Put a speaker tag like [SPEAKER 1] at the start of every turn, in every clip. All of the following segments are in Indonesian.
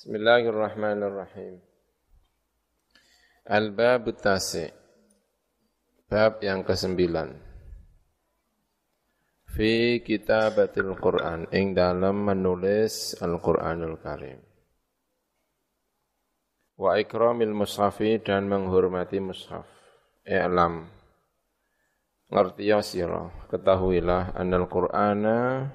[SPEAKER 1] Bismillahirrahmanirrahim. Al-bab tasi. Bab yang kesembilan. Fi kitabatil Quran ing dalam menulis Al-Qur'anul Karim. Wa ikramil mushafi dan menghormati mushaf. I'lam. Ngerti ya sira, ketahuilah anal Qur'ana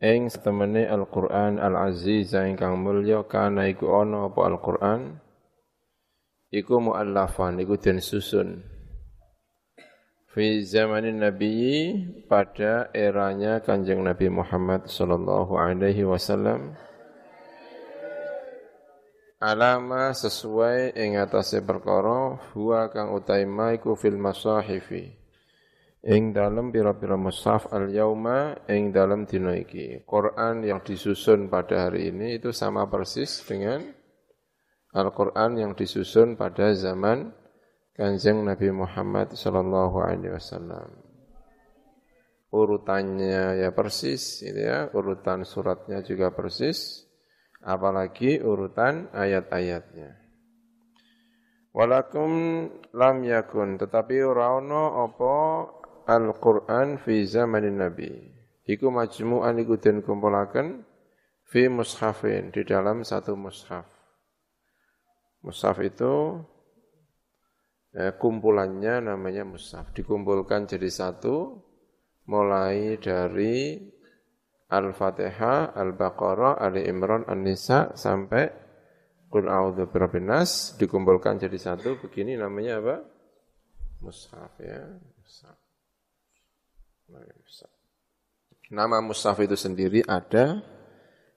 [SPEAKER 1] Ing setemene Al-Qur'an Al-Aziz ingkang mulya kana iku ana apa Al-Qur'an? Iku muallafan iku den susun. Fi zamanin Nabi pada eranya Kanjeng Nabi Muhammad sallallahu alaihi wasallam. Alama sesuai ing atase perkara huwa kang utaima iku fil masahifi ing dalam pira-pira mushaf al-yauma ing dalam dina iki. Quran yang disusun pada hari ini itu sama persis dengan Al-Quran yang disusun pada zaman Kanjeng Nabi Muhammad sallallahu alaihi wasallam. Urutannya ya persis, itu ya, urutan suratnya juga persis, apalagi urutan ayat-ayatnya. Walakum lam yakun, tetapi ora ana apa Al-Qur'an fi zamanin Nabi. Iku majmu'an iku den kumpulaken fi mushafin di dalam satu mushaf. Mushaf itu eh, kumpulannya namanya mushaf. Dikumpulkan jadi satu mulai dari Al-Fatihah, Al-Baqarah, Ali Imran, An-Nisa sampai Qul a'udzu birabbin nas dikumpulkan jadi satu begini namanya apa? Mushaf ya, mushaf. Nama Mushaf itu sendiri ada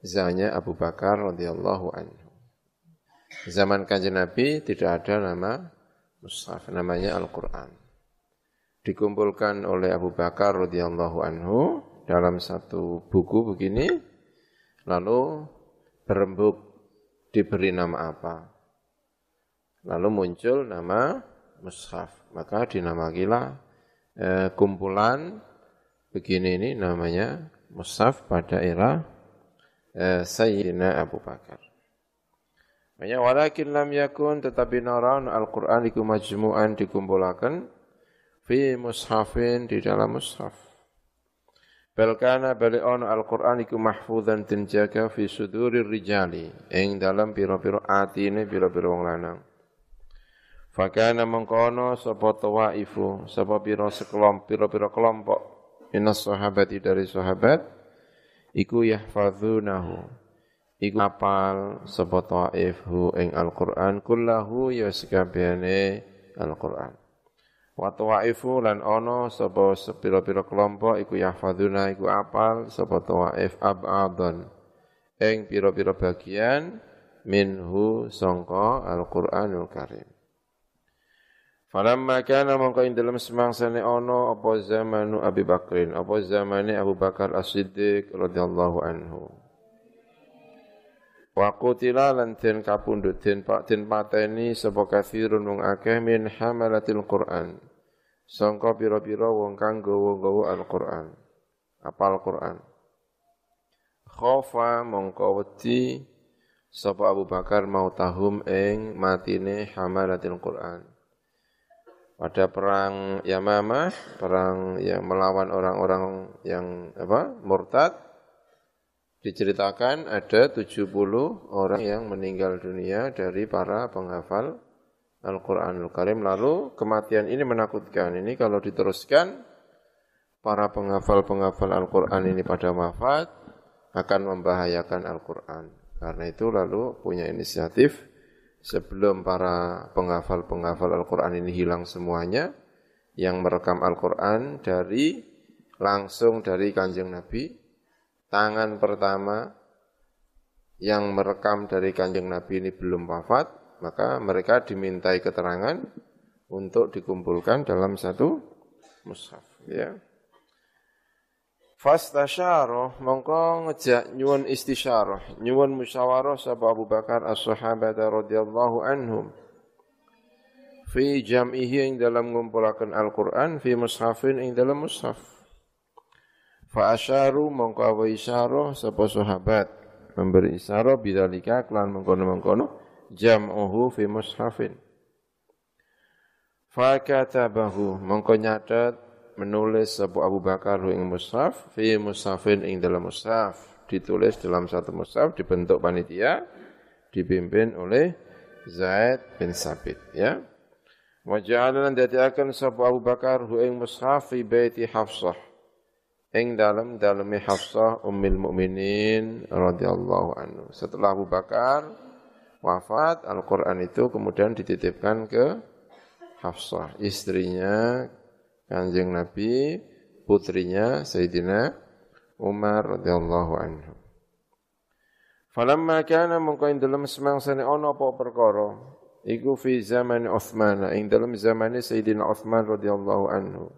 [SPEAKER 1] zanya Abu Bakar radhiyallahu anhu. Zaman kanjeng Nabi tidak ada nama Mushaf, namanya Al-Quran. Dikumpulkan oleh Abu Bakar radhiyallahu anhu dalam satu buku begini, lalu berembuk diberi nama apa. Lalu muncul nama Mushaf, maka dinamakilah eh, kumpulan begini ini namanya mushaf pada era eh, Sayyidina Abu Bakar. Makanya walakin lam yakun tetapi naran Al-Qur'an iku majmu'an fi mushafin di dalam mushaf. Bal kana bali ono Al-Qur'an iku mahfuzan den fi sudurir rijali ing dalam pira-pira atine pira-pira wong lanang. Fakana mengkono sapa tawaifu sapa pira sekelompok pira-pira kelompok minas sahabati dari sahabat iku yahfazunahu. Iku apal sapa taifhu ing Al-Qur'an kullahu ya sekabehane Al-Qur'an. Wa tawaifu lan ono sapa sepira-pira kelompok iku yahfazuna iku apal sapa taif ab'adhan. Ing pira-pira bagian minhu sangka Al-Qur'anul Karim Falamma kana mongko ing dalem semangsane ana apa zamanu Abi Bakrin, apa zamane Abu Bakar As-Siddiq radhiyallahu anhu. Wa qutila lan den kapundhut den pak den pateni sapa kathirun wong akeh min hamalatil Qur'an. Sangka pira-pira wong kang gawa-gawa Al-Qur'an. Apal Qur'an. Khofa mongko wedi sapa Abu Bakar mau tahum ing matine hamalatil Qur'an pada perang Yamamah, perang yang melawan orang-orang yang apa? murtad diceritakan ada 70 orang yang meninggal dunia dari para penghafal Al-Qur'anul Karim. Lalu kematian ini menakutkan. Ini kalau diteruskan para penghafal-penghafal Al-Qur'an ini pada wafat akan membahayakan Al-Qur'an. Karena itu lalu punya inisiatif sebelum para penghafal-penghafal Al-Quran ini hilang semuanya, yang merekam Al-Quran dari langsung dari kanjeng Nabi, tangan pertama yang merekam dari kanjeng Nabi ini belum wafat, maka mereka dimintai keterangan untuk dikumpulkan dalam satu mushaf. Ya. Fastasyarah mongko ngejak nyuwun istisyarah, nyuwun musyawarah sapa Abu Bakar as-sahabat radhiyallahu anhum. Fi jam'ihi ing dalam ngumpulaken Al-Qur'an fi mushafin ing dalam mushaf. Fa asyaru mongko awa isyarah sapa sahabat memberi isyarat bidzalika klan mengkono-mengkono jam'uhu fi mushafin fakatabahu mongko nyatet menulis Abu Abu Bakar ing mushaf fi mushafin ing dalam mushaf. Ditulis dalam satu mushaf dibentuk panitia dipimpin oleh Zaid bin Sabit ya. Wa dadiaken sapa Abu Bakar hu ing mushaf fi baiti Hafsah. Ing dalam daleme Hafsah ummul mukminin radhiyallahu anhu. Setelah Abu Bakar wafat Al-Qur'an itu kemudian dititipkan ke Hafsah istrinya Kanjeng Nabi putrinya Sayyidina Umar radhiyallahu anhu. Falamma kana mongko ing dalem semangsane ana apa perkara iku fi zaman Utsman ing dalem zamane Sayyidina Utsman radhiyallahu anhu.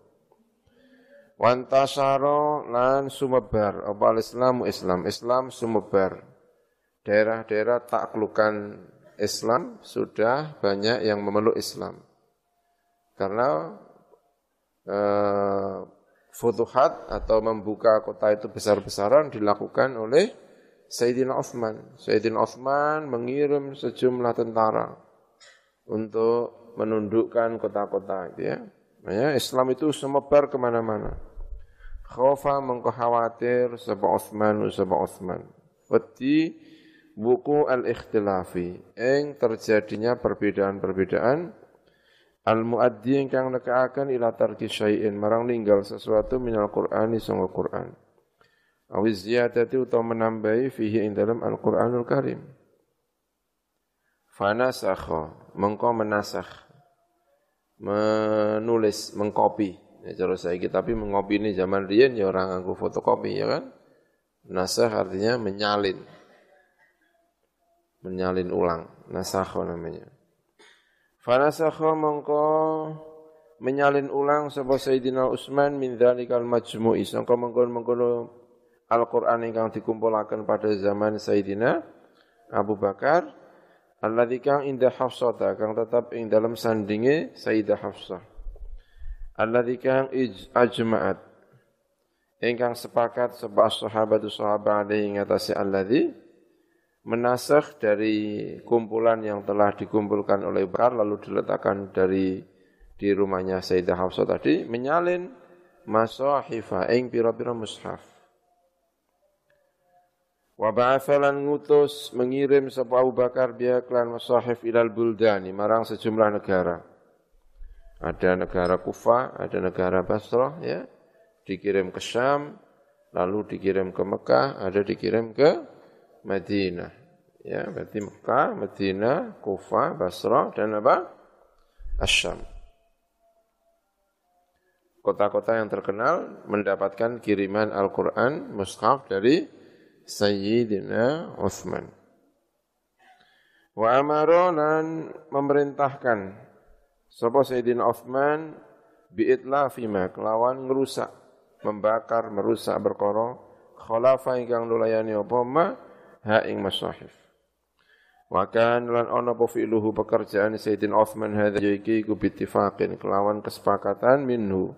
[SPEAKER 1] Wantasara lan sumebar apa Islamu Islam Islam sumebar. Daerah-daerah taklukan Islam sudah banyak yang memeluk Islam. Karena eh, futuhat atau membuka kota itu besar-besaran dilakukan oleh Sayyidina Uthman. Sayyidina Uthman mengirim sejumlah tentara untuk menundukkan kota-kota itu ya. Ya, Islam itu semebar ke mana-mana. Khaufa mengko khawatir sebab Uthman sebab Uthman. Wedi buku al-ikhtilafi ing terjadinya perbedaan-perbedaan al-muaddi ingkang nekaaken ila tarki syai'in marang ninggal sesuatu minal Qur'ani sanga Qur'an. Awiz ziyadati utawa menambahi fihi ing dalam Al-Qur'anul Karim. Fanasakha, mengko menasakh. Menulis, mengkopi. Ya, cara saya tapi mengopi ini zaman riyen ya orang nganggo fotokopi ya kan. Nasakh artinya menyalin. Menyalin ulang. Nasakha namanya. Fanasakha mengko menyalin ulang sapa Sayyidina Utsman min dzalikal majmu'i. Sangka mengkono-mengkono Al-Quran yang dikumpulkan pada zaman Sayyidina Abu Bakar alladzi kang indah Hafsah kang tetap ing dalam sandinge Sayyidah Hafsah. Alladzi kang ajma'at ingkang sepakat sebab sahabat sahabat alaihi ngatasi alladzi menasakh dari kumpulan yang telah dikumpulkan oleh Bakar lalu diletakkan dari di rumahnya Sayyidah Hafsah tadi menyalin masahifa ing pira-pira mushaf Wa ba'athalan ngutus mengirim sapa Abu Bakar biya klan masahif ilal buldani marang sejumlah negara. Ada negara Kufa, ada negara Basrah ya. Dikirim ke Syam, lalu dikirim ke Mekah, ada dikirim ke Madinah. Ya, berarti Mekah, Madinah, Kufa, Basrah dan apa? Asyam. Kota-kota yang terkenal mendapatkan kiriman Al-Quran, mushaf dari Sayyidina Uthman. Wa amaronan memerintahkan sapa Sayyidina bi'itla fima kelawan ngerusak, membakar, merusak berkara khalafa ingkang nulayani apa ma ha ing masahif. Wa kan lan ana apa fi'luhu pekerjaan Sayyidina Uthman hadza iki ku bittifaqin kelawan kesepakatan minhu.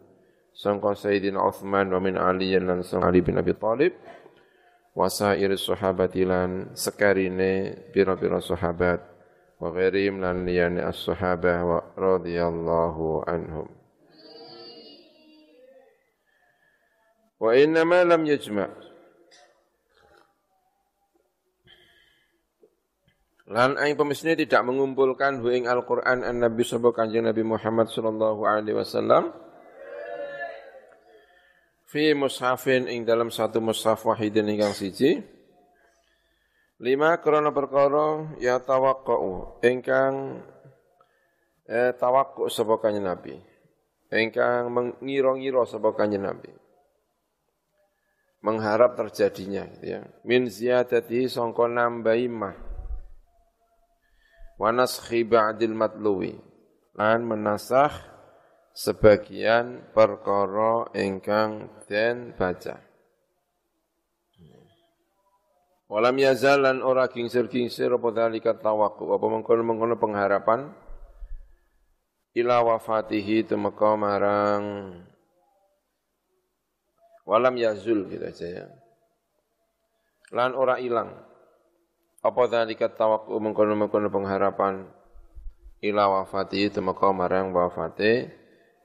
[SPEAKER 1] Sangka Sayyidina Uthman wa min Ali lan Ali bin Abi Thalib. Wasair sahabati lan sekarine pira-pira sahabat. Wa ghairim lan liyane as-sahabah wa radhiyallahu anhum. Wa innama lam yajma' Lan aing pemisne tidak mengumpulkan hu ing Al-Qur'an an-Nabi sallallahu kanjeng Nabi Muhammad sallallahu alaihi wasallam. Fi mushafin ing dalam satu mushaf wahidin ingkang siji. Lima krana perkara ya tawaqqu ingkang eh, tawaqqu sapa kanjeng Nabi. Ingkang mengira-ngira sapa kanjeng Nabi. Mengharap terjadinya gitu ya. Min ziyadati sangka nambahi mah wa naskhi ba'dil matluwi lan menasakh sebagian perkara ingkang den baca. Walam yazalan ora kingsir-kingsir apa dalika tawaku apa mengkono-mengkono pengharapan ila wafatihi tumeka marang walam yazul gitu aja ya. Lan ora ilang Apa dzalika tawakku mengkono-mengkono pengharapan ila wafati temeka marang wafate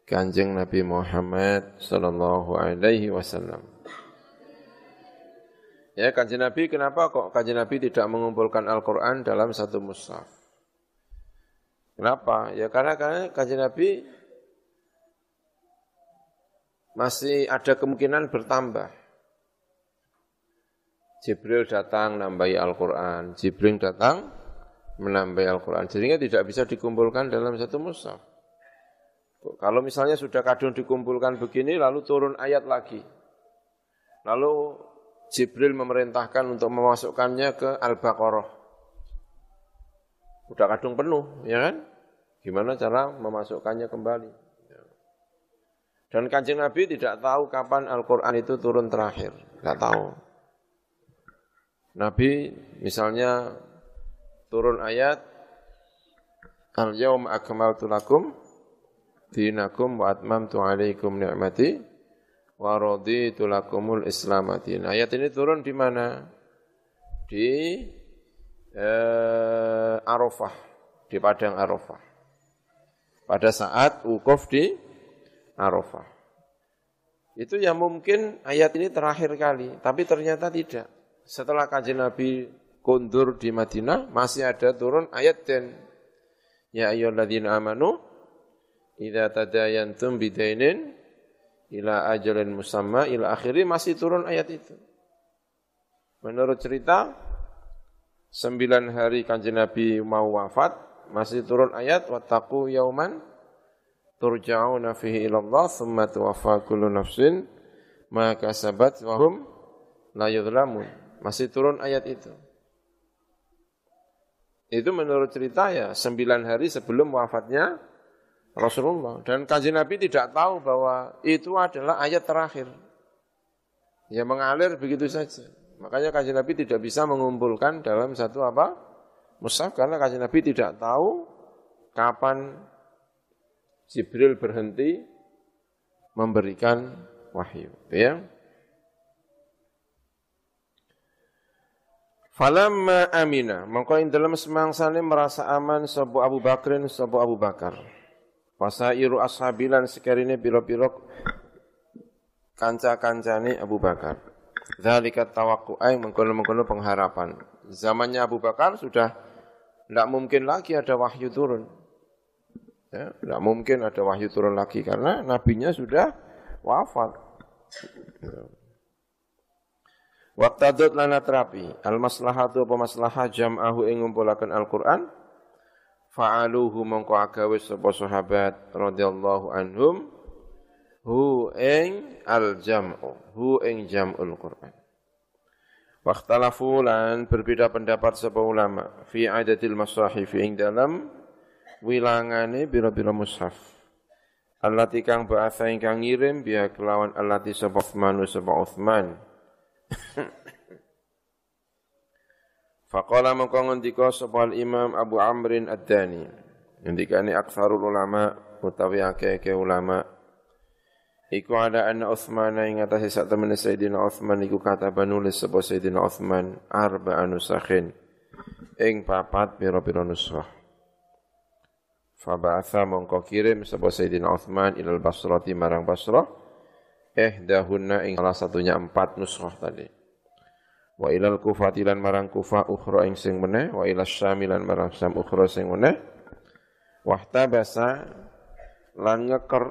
[SPEAKER 1] Kanjeng Nabi Muhammad sallallahu alaihi wasallam. Ya, kanjeng Nabi kenapa kok kanjeng Nabi tidak mengumpulkan Al-Qur'an dalam satu mushaf? Kenapa? Ya karena karena kanjeng Nabi masih ada kemungkinan bertambah. Jibril datang nambahi Al-Quran, Jibril datang menambahi Al-Quran. Jadinya tidak bisa dikumpulkan dalam satu mushaf. Kalau misalnya sudah kadung dikumpulkan begini, lalu turun ayat lagi. Lalu Jibril memerintahkan untuk memasukkannya ke Al-Baqarah. Udah kadung penuh, ya kan? Gimana cara memasukkannya kembali? Dan kanjeng Nabi tidak tahu kapan Al-Quran itu turun terakhir. Tidak tahu. Nabi misalnya turun ayat Al-yawm akmaltu lakum dinakum wa atmamtu alaikum ni'mati wa raditu lakumul Islam Ayat ini turun di mana? Di eh, Arafah, di padang Arafah. Pada saat wukuf di Arafah. Itu yang mungkin ayat ini terakhir kali, tapi ternyata tidak. Setelah kajian Nabi kundur di Madinah, masih ada turun ayat dan Ya ayyuhalladzina amanu idza tadayantum bidainin ila ajalin musamma ila akhiri masih turun ayat itu. Menurut cerita, sembilan hari kanjeng Nabi mau wafat, masih turun ayat, wattaqu yauman turja'una fihi ilallah, thumma tuwaffa kullu nafsin, ma kasabat wa hum la yudlamun. Masih turun ayat itu. Itu menurut cerita ya, sembilan hari sebelum wafatnya Rasulullah. Dan kaji Nabi tidak tahu bahwa itu adalah ayat terakhir. Ya mengalir begitu saja. Makanya kaji Nabi tidak bisa mengumpulkan dalam satu apa? Mushaf karena kaji Nabi tidak tahu kapan Jibril berhenti memberikan wahyu. Ya. Falamma amina, maka dalam semangsane merasa aman sabo Abu Bakrin sabo Abu Bakar. Wasairu ashabilan sekarine biro-biro kanca-kancane Abu Bakar. Zalika tawakku'ai mengkono-mengkono pengharapan. Zamannya Abu Bakar sudah tidak mungkin lagi ada wahyu turun. Ya, tidak mungkin ada wahyu turun lagi karena nabinya sudah wafat. Waktadut lana terapi. Al maslahatu apa maslahah? Jam'ahu ing ngumpulaken Al-Qur'an. Fa'aluhu mongko agawe sapa sahabat radhiyallahu anhum. Hu ing al jam'u hu ing jam'ul Qur'an. Wakhtalafu lan berbeda pendapat sapa ulama. Fi adatil masahif ing dalam wilangane bira-bira mushaf. Allati kang ba'atha ingkang ngirim biya kelawan allati sapa Uthman sapa Uthman Faqala mengko ngendika sapa Imam Abu Amrin Ad-Dani. Ngendikane aktsarul ulama utawi akeh ulama Iku ada anna Uthman ing atase sak temene Sayyidina Uthman iku kata nulis sapa Sayyidina Uthman arba anusakhin ing papat pira-pira nusrah. Faba'atha mongko kirim sapa Sayyidina Uthman ilal Basrati marang Basrah eh dahunna ing salah satunya empat nusrah tadi. Wa ilal kufatilan marang kufa ukhra ing sing meneh wa ilal syamilan marang syam ukhra sing meneh. Wahtabasa lan ngeker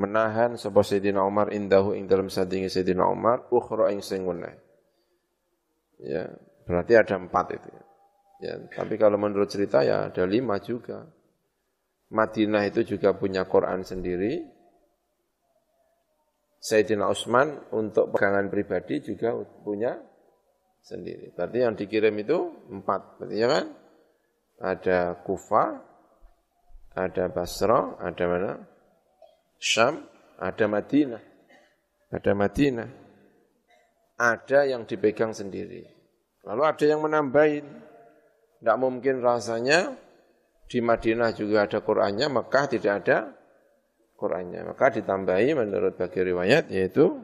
[SPEAKER 1] menahan sapa Sayyidina Umar indahu ing dalam sandingi Sayyidina Umar ukhra ing sing meneh. Ya berarti ada empat itu. Ya tapi kalau menurut cerita ya ada lima juga. Madinah itu juga punya Quran sendiri Sayyidina Utsman untuk pegangan pribadi juga punya sendiri. Berarti yang dikirim itu empat, berarti ya kan? Ada Kufa, ada Basra, ada mana? Syam, ada Madinah. Ada Madinah. Ada yang dipegang sendiri. Lalu ada yang menambahin. Tidak mungkin rasanya di Madinah juga ada Qur'annya, Mekah tidak ada Qur'annya. Maka ditambahi menurut bagi riwayat yaitu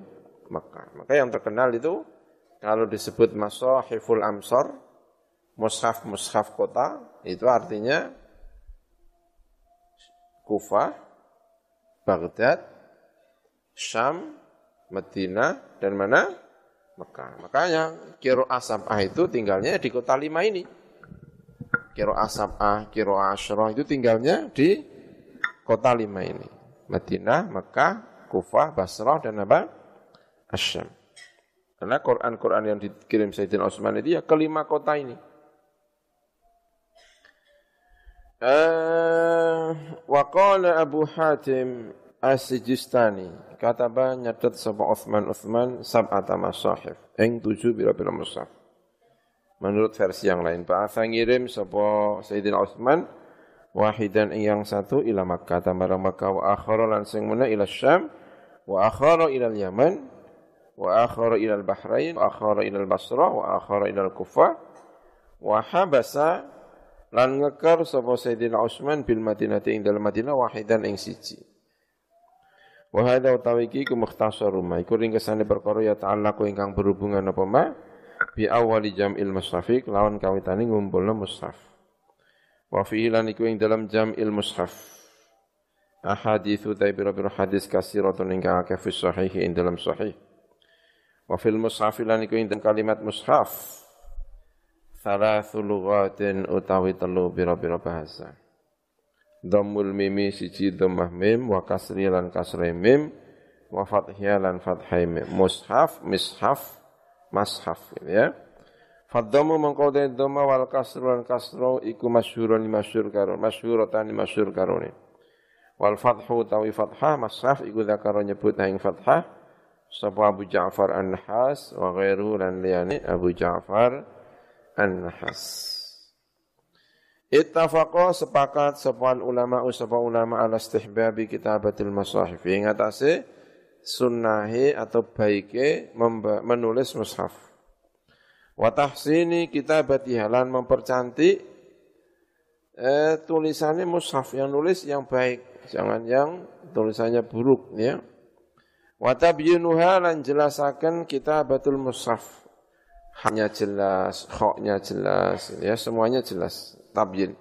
[SPEAKER 1] Mekah. Maka yang terkenal itu kalau disebut masahiful amsor, mushaf-mushaf kota itu artinya Kufah, Baghdad, Syam, Medina, dan mana? Mekah. Makanya kiro asabah itu tinggalnya di kota lima ini. Kiro asabah, kiro asyroh itu tinggalnya di kota lima ini. Medina, Mekah, Kufah, Basrah, dan apa? Asyam. Karena Quran-Quran yang dikirim Sayyidina Utsman itu ya kelima kota ini. Uh, wa qala Abu Hatim As-Sijistani kataba nyatet sapa Utsman Utsman sab'ata masahif ing tujuh pira-pira mushaf. Menurut versi yang lain, Pak Asa ngirim sapa Sayyidina Utsman wahidan yang satu ila Makkah. Tamara Makkah. Wa akhara lan sing mena ila Syam. Wa akhara ila Yaman. Wa akhara ila Bahrain. Wa akhara ila Basrah wa akhara ila Kufah wa habasa lan ngekar sapa Sayyidina Utsman bil Madinah ing Madinah wahidan ing siji. Wa hadza utawi iki ku mukhtasarun ma iku ringkesane perkara ya ta'allaqu ingkang berhubungan apa ma? Bi awali jam'il mushafik lawan kawitane ngumpulna mushaf. Wa fi lan iku ing dalam jam'il mushaf. Ahaditsu ta biro hadis kasiratun ingkang akeh fi sahih ing dalam sahih. Wa fil mushaf lan iku ing kalimat mushaf Thalathu lughatin utawi telu bira-bira bahasa. Dhammul mimi siji dhammah mim wa kasri lan kasri mim wa fathiyah lan fathai mim. Mushaf, mishaf, mashaf gitu ya. Fadhamu mengkau dhamma wal kasru lan kasru iku masyhurun masyhur karo masyhuratan masyhur karone. Wal fathu tawi fathah mashaf iku zakaro nyebut ing fathah sapa Abu Ja'far An-Nahas wa ghairu lan Abu Ja'far An-Nahas. Ittafaqa sepakat sepuan ulama usapa ulama ala istihbabi kitabatil masahif. Ing atase sunnahi atau baike menulis mushaf. Wa tahsini kitabati halan mempercantik eh, tulisannya mushaf yang nulis yang baik, jangan yang tulisannya buruk ya. Wa tabyinuha lan jelasaken kitabatul mushaf hanya jelas, khoknya jelas, ya semuanya jelas, tabyin.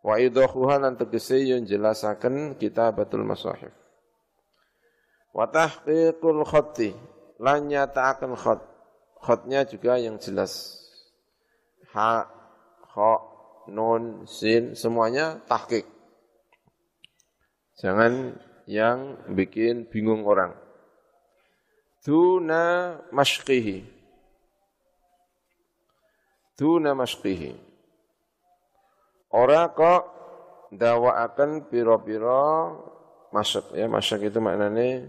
[SPEAKER 1] Wa idhahuha lan tegese yen jelasaken kita batul masahif. Wa tahqiqul khatti lan nyataaken khat. Khatnya juga yang jelas. Ha, kha, nun, sin, semuanya tahqiq. Jangan yang bikin bingung orang. Tuna mashqihi duna masqihi. Ora kok akan piro-piro masuk ya masuk itu maknanya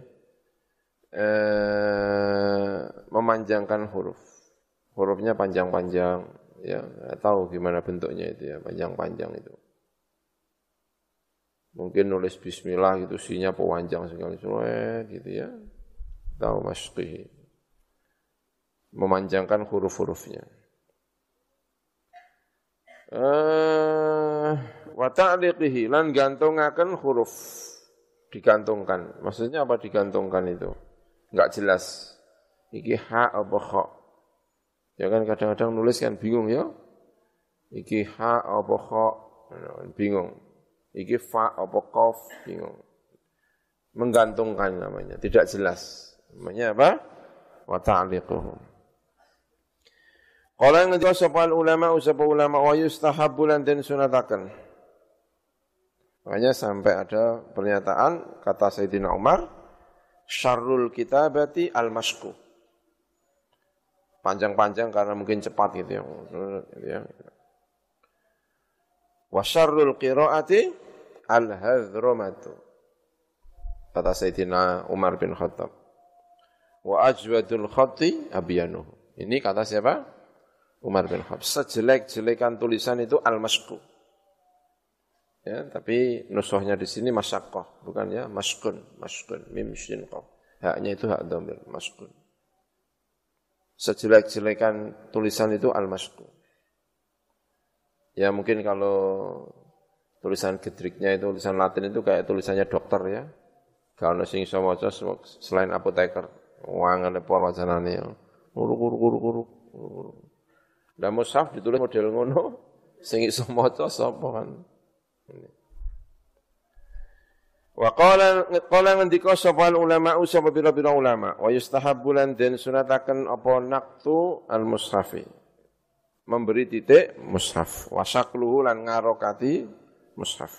[SPEAKER 1] eh, memanjangkan huruf. Hurufnya panjang-panjang ya. Nggak tahu gimana bentuknya itu ya. Panjang-panjang itu. Mungkin nulis Bismillah gitu sinya panjang sekali gitu ya. Tahu masqihi memanjangkan huruf-hurufnya. Uh, wa ta'liqihi lan gantungaken huruf. Digantungkan. Maksudnya apa digantungkan itu? Enggak jelas. Iki ha apa kha? Ya kan kadang-kadang nulis kan bingung ya. Iki ha apa kha? Bingung. Iki fa apa qaf? Bingung. Menggantungkan namanya, tidak jelas. Namanya apa? Wa ta'liquhum. Kala yang ngejawab sapa ulama sapa ulama wa yustahabbu lan den sunataken. Makanya sampai ada pernyataan kata Sayyidina Umar, syarrul kitabati al-masku. Panjang-panjang karena mungkin cepat gitu ya. Gitu ya. Wa syarrul qiraati al-hadhrumatu. Kata Sayyidina Umar bin Khattab. Wa ajwadul khatti abiyanuhu. Ini kata siapa? Umar bin Khattab. Sejelek-jelekan tulisan itu al-masku. Ya, tapi nusohnya di sini masyakoh, bukan ya maskun, maskun, mim shin. Haknya itu hak domir, maskun. Sejelek-jelekan tulisan itu al-masku. Ya mungkin kalau tulisan gedriknya itu tulisan Latin itu kayak tulisannya dokter ya. Kalau sing iso selain apoteker, wangane por wacanane. Uruk uruk uruk uruk. Lah mushaf ditulis model ngono, sing iso maca. Wa qala qala ngendika sapa ulama usapa pira-pira ulama wa yustahabbu lan den sunataken apa naqtu al mushafi. Memberi titik mushaf wa syakluhu lan ngarokati mushaf.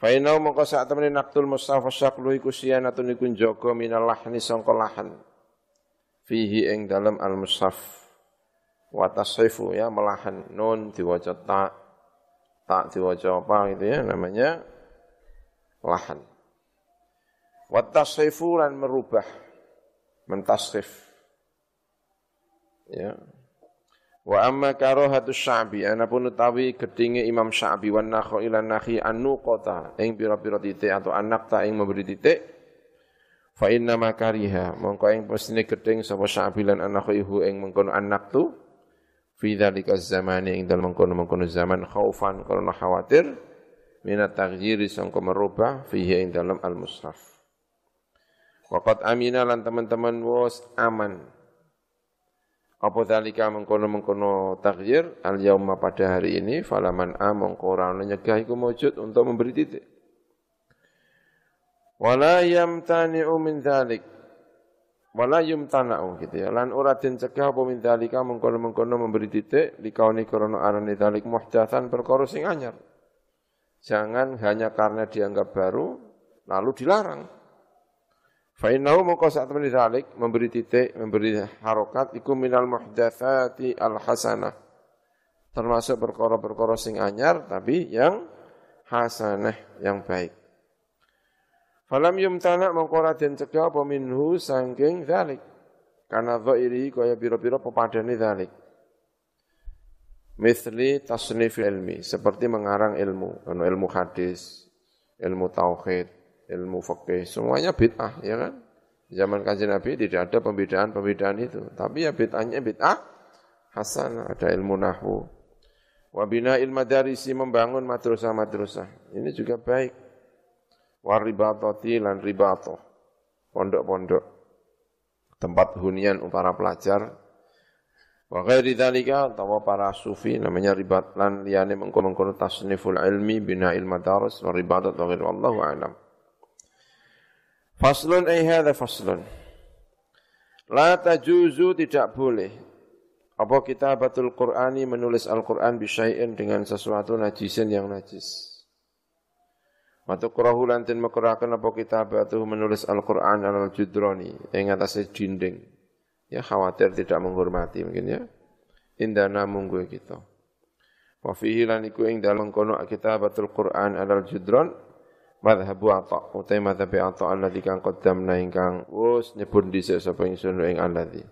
[SPEAKER 1] Fa inau mongko sak temene naqtul mushaf wa syakluhu iku siyanatun iku jaga minal lahni sangka lahan. Fihi ing dalam al mushaf wa tashifu ya melahan nun diwaca ta tak diwaca apa gitu ya namanya lahan. Watasrifu lan merubah, mentasrif. Ya. Wa amma karahatus sya'bi anapun utawi gedinge Imam Sya'bi wan nakhai lan nakhi kota ing pira-pira titik atau anak ta ing memberi titik fa inna makariha mongko ing pesine geding sapa Sya'bi lan anakhaihu ing mengkono anak tu fi dzalika zamani ing dalem mengkono-mengkono zaman khaufan karena khawatir minat taghyiri sangka merubah fihi ing dalam al-mushaf. Waqat amina lan teman-teman was aman. Apa dalika mengkono-mengkono taghyir al yauma pada hari ini falaman a mongko ora nyegah iku wujud untuk memberi titik. Wala yamtani'u min dzalik. Wala yumtana'u gitu ya. Lan ora den cegah apa min dzalika mengkono-mengkono memberi titik likauni krana arane dzalik muhdatsan perkara sing anyar. Jangan hanya karena dianggap baru, lalu dilarang. Fa'innahu mongko saat temani dalik, memberi titik, memberi harokat, iku minal muhdathati al-hasanah. Termasuk perkara-perkara sing anyar, tapi yang hasanah, yang baik. Falam yumtana mongko raden cegah apa minhu sangking dalik. Karena dhairi kaya biro-biro pepadani dalik. Mithli tasnif ilmi, seperti mengarang ilmu, ilmu hadis, ilmu tauhid, ilmu fikih, semuanya bid'ah, ya kan? Zaman kajian Nabi tidak ada pembedaan-pembedaan itu, tapi ya bid'ahnya bid'ah hasan, ada ilmu nahwu. Wabina ilmu darisi membangun madrasah-madrasah. Ini juga baik. Waribatoti lan ribato. Pondok-pondok. Tempat hunian para pelajar Wa ghairi dzalika utawa para sufi namanya ribat lan liyane mengkono-kono tasniful ilmi bina ilmu daras wa ribadat wa ghairu wallahu a'lam. Faslun ay hadha faslun. La tajuzu tidak boleh apa kita batul Qur'ani menulis Al-Qur'an bisyai'in dengan sesuatu najisin yang najis. Matu kurahu lantin mekurakan apa kita batu menulis Al-Qur'an al-judrani yang atasnya dinding. Ya khawatir tidak menghormati mungkin ya. Indana munggu kita. Wa fihi lan iku ing dalem kono kitabatul Quran alal judron madhabu ata utai madhabi ata alladzi kang qaddamna ingkang wis nyebut dhisik sapa ingsun ing alladzi.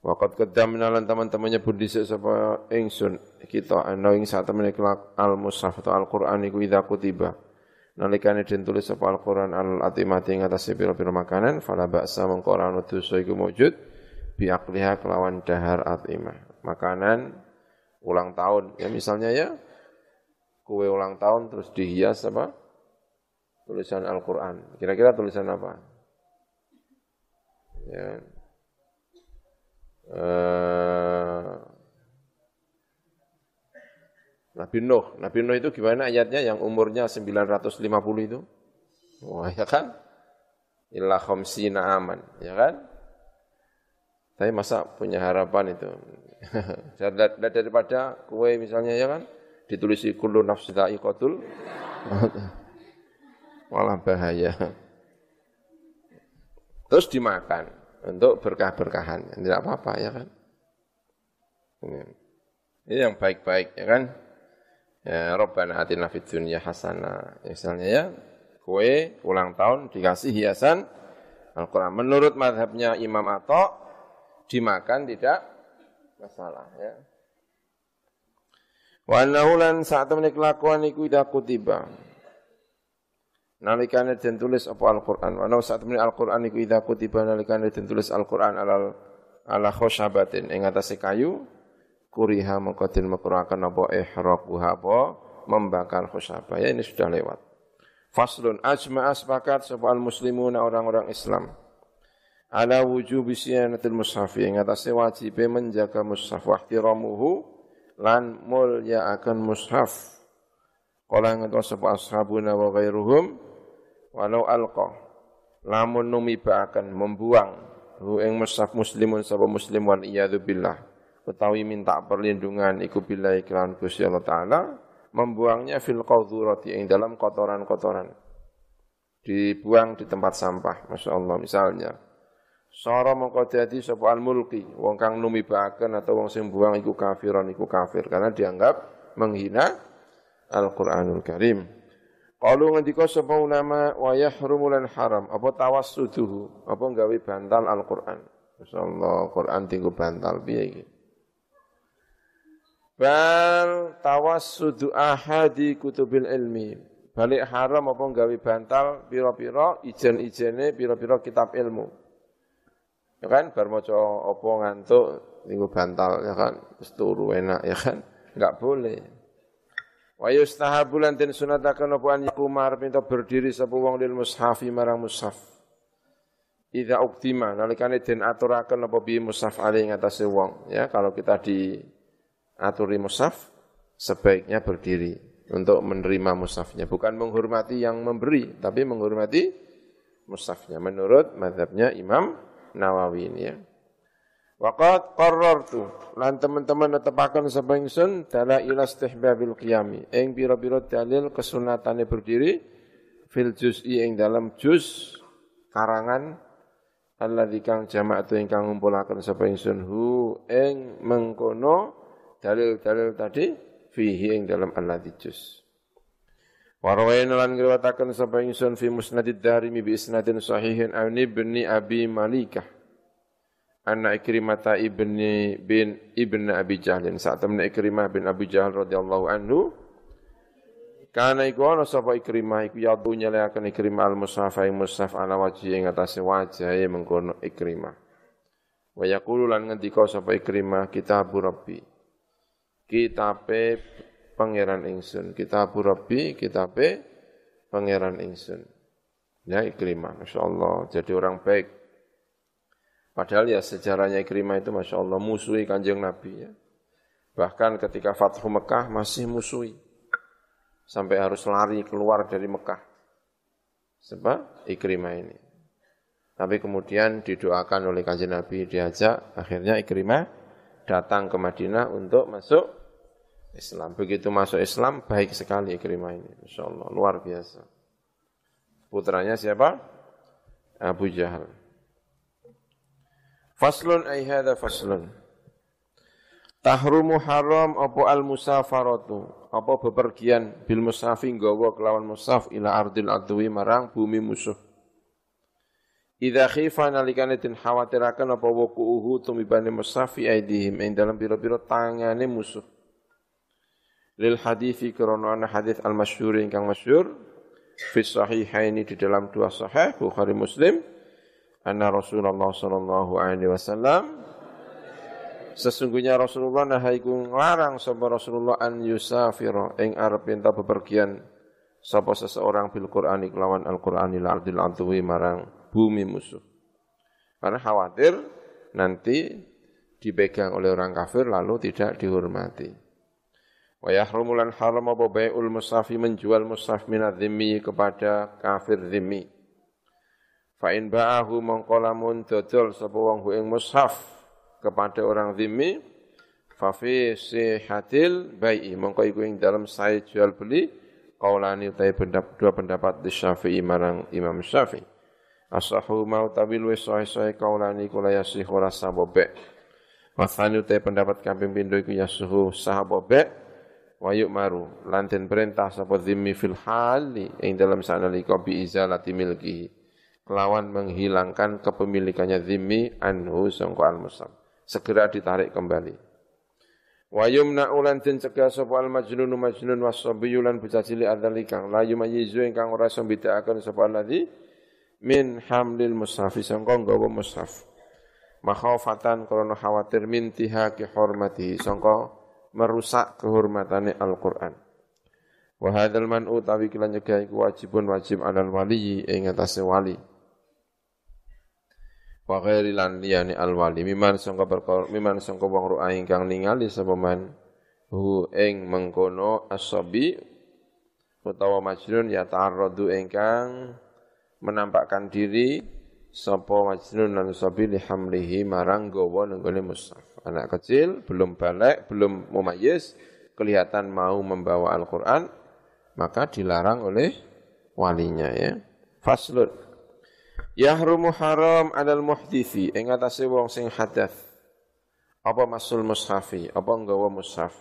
[SPEAKER 1] Waqat qaddamna lan teman-teman nyebut dhisik sapa ingsun kita ana ing sak temene al mushaf atau al Quran iku idza kutiba nalikane den tulis sapa Al-Qur'an al-atimati ing atase pira-pira makanan fala ba'sa mengko ora ono dosa iku wujud bi aqliha kelawan dahar atimah. Makanan ulang tahun. Ya misalnya ya kue ulang tahun terus dihias apa? Tulisan Al-Qur'an. Kira-kira tulisan apa? Ya. Uh, Nabi Nuh. Nabi Nuh itu gimana ayatnya yang umurnya 950 itu? Wah, ya kan? Illa khamsina aman, ya kan? Tapi masa punya harapan itu? daripada kue misalnya ya kan? Ditulisi kullu nafsi dha'iqatul. Malah bahaya. Terus dimakan untuk berkah-berkahan. Tidak apa-apa ya kan? Ini yang baik-baik ya kan? Ya Rabbana atina fid dunya hasanah. Misalnya ya, kue ulang tahun dikasih hiasan Al-Quran. Menurut madhabnya Imam Atta, dimakan tidak masalah ya. Wa lan saat temen kelakuan iku ida kutiba. Nalikane den tulis apa Al-Qur'an. Wa saat temen Al-Qur'an iku ida kutiba nalikane den tulis Al-Qur'an ala khosyabatin ing atase kayu kuriha mengkotin mekurakan apa? Ihraquha apa? Membakar khusabah. Ya ini sudah lewat. Faslun ajma'a sepakat sebuah muslimuna orang-orang Islam. ala wujubi siyanatil mushaf ing atase wajib menjaga mushaf. Wa ihtiramuhu lan mulya akan mushaf. Kala ngentos sapa ashabuna wa ghairuhum walau alqa. Lamun numibaaken membuang. Hu ing mushaf muslimun sapa muslim wal iyadu billah utawi minta perlindungan iku billahi kelan Gusti Allah taala membuangnya fil qadhurati ing dalam kotoran-kotoran dibuang di tempat sampah Masya Allah misalnya Sara mongko dadi sapa al-mulki, wong kang numibaken atau wong sing buang iku kafiran iku kafir karena dianggap menghina Al-Qur'anul Karim. Kalau ngendika sapa ulama wa yahrumu lan haram apa tawassuduhu apa gawe bantal Al-Qur'an. Masyaallah Qur'an tinggu bantal piye iki? Bal tawassudu ahadi kutubil ilmi. Balik haram apa gawe bantal pira-pira ijen-ijene pira-pira kitab ilmu. Ya kan bar maca apa ngantuk minggu bantal ya kan wis turu enak ya kan enggak boleh. Wa yustahabu lan den sunataken apa an yakumar berdiri sapa wong lil mushafi marang mushaf. Idza uktima nalikane den aturaken apa bi mushaf ali ngatasé wong ya kalau kita di aturi mushaf sebaiknya berdiri untuk menerima mushafnya. Bukan menghormati yang memberi tapi menghormati mushafnya. Menurut madhabnya Imam Nawawi ini ya. Waqat qarrartu lan teman-teman netepaken sapa ingsun dala ila istihbabil qiyami. Ing pira-pira dalil kesunatane berdiri fil juz'i ing dalam juz karangan alladzi kang jama'atu ingkang ngumpulaken sapa hu ing mengkono dalil-dalil tadi fihi ing dalam alladzi juz. Warwain lan ngriwataken sapa ingsun fi musnadid darimi bi isnadin sahihin an ibni abi malikah. Anna ikrimata ibni bin ibn abi jahlin. Saat temen ikrimah bin abi jahl radhiyallahu anhu kana iku ana sapa ikrimah iku yadu nyeleaken ikrimah al mushaf ing mushaf ala wajhi ing atase wajahe mengkono ikrimah. Wa yaqulu lan ngendika sapa ikrimah kitab rabbi kitabe pangeran ingsun. Kitabu Rabbi, kitabe pangeran ingsun. Ya Ikrimah, Masya Allah, jadi orang baik. Padahal ya sejarahnya Ikrimah itu Masya Allah musuhi kanjeng Nabi ya. Bahkan ketika Fathu Mekah masih musuhi. Sampai harus lari keluar dari Mekah. Sebab Ikrimah ini. Tapi kemudian didoakan oleh kanjeng Nabi diajak, akhirnya Ikrimah datang ke Madinah untuk masuk Islam. Begitu masuk Islam, baik sekali Ikrimah ini. Insya Allah, luar biasa. Putranya siapa? Abu Jahal. Faslun ay hadha faslun. Tahrumu haram apa al musafaratu apa bepergian bil musafi nggawa kelawan musaf ila ardil adwi marang bumi musuh. Idza khifa nalikane den khawatiraken apa wukuhu tumibane musafi aidihim ing dalam pira-pira tangane musuh lil hadithi krana ana hadis al masyhur ingkang masyhur fi sahihaini di dalam dua sahih Bukhari Muslim anna Rasulullah sallallahu alaihi wasallam sesungguhnya Rasulullah nahaiku nglarang sapa Rasulullah an yusafira ing arep enta bepergian sapa seseorang bil Qur'ani kelawan Al-Qur'ani lardil antwi marang bumi musuh karena khawatir nanti dipegang oleh orang kafir lalu tidak dihormati. Wa yahrumu lan haram apa bai'ul musafi menjual musaf minat dhimmi kepada kafir dhimmi. Fa in ba'ahu mongko lamun dodol sapa wong ing kepada orang dhimmi fa fi sihatil bai'i mongko iku ing dalam saya jual beli qaulani utai pendapat, dua pendapat di Syafi'i marang Imam Syafi'i. Asahu mau tabil wa sahih-sahih qaulani kula yasih ora sabobe. Wasani utai pendapat kambing pindo iku yasuhu sahabobe wa yu'maru. Lan den perintah sapa zimmi fil hali ing dalam sanalika bi izalati milkihi kelawan menghilangkan kepemilikannya zimmi anhu sangka al musam segera ditarik kembali. Wa yumna ulan den cegah sapa al majnun majnun wasabiyyu lan bocah cilik adzalika. La yumayyizu ingkang ora iso bedakaken sapa alladzi min hamlil mushafi sangka nggawa mushaf. Makhafatan krana khawatir min tihaki hormati sangka merusak kehormatannya Al-Qur'an. Wa hadzal man'u tawi kila nyegah iku wajibun wajib alal wali ing atase wali. wa ghairi lan liyane alwali miman sangka perkara miman sangka wong ru'ah ingkang ningali sapa man hu ing mengkono asabi utawa majnun ya ta'arradu ingkang menampakkan diri sapa majnun lan sabi li hamlihi marang gawa nenggone mushaf anak kecil belum balik belum mumayyiz kelihatan mau membawa Al-Qur'an maka dilarang oleh walinya ya faslun Yahrumu haram alal muhdisi ing atase wong sing hadas. Apa masul mushafi, apa nggawa mushaf.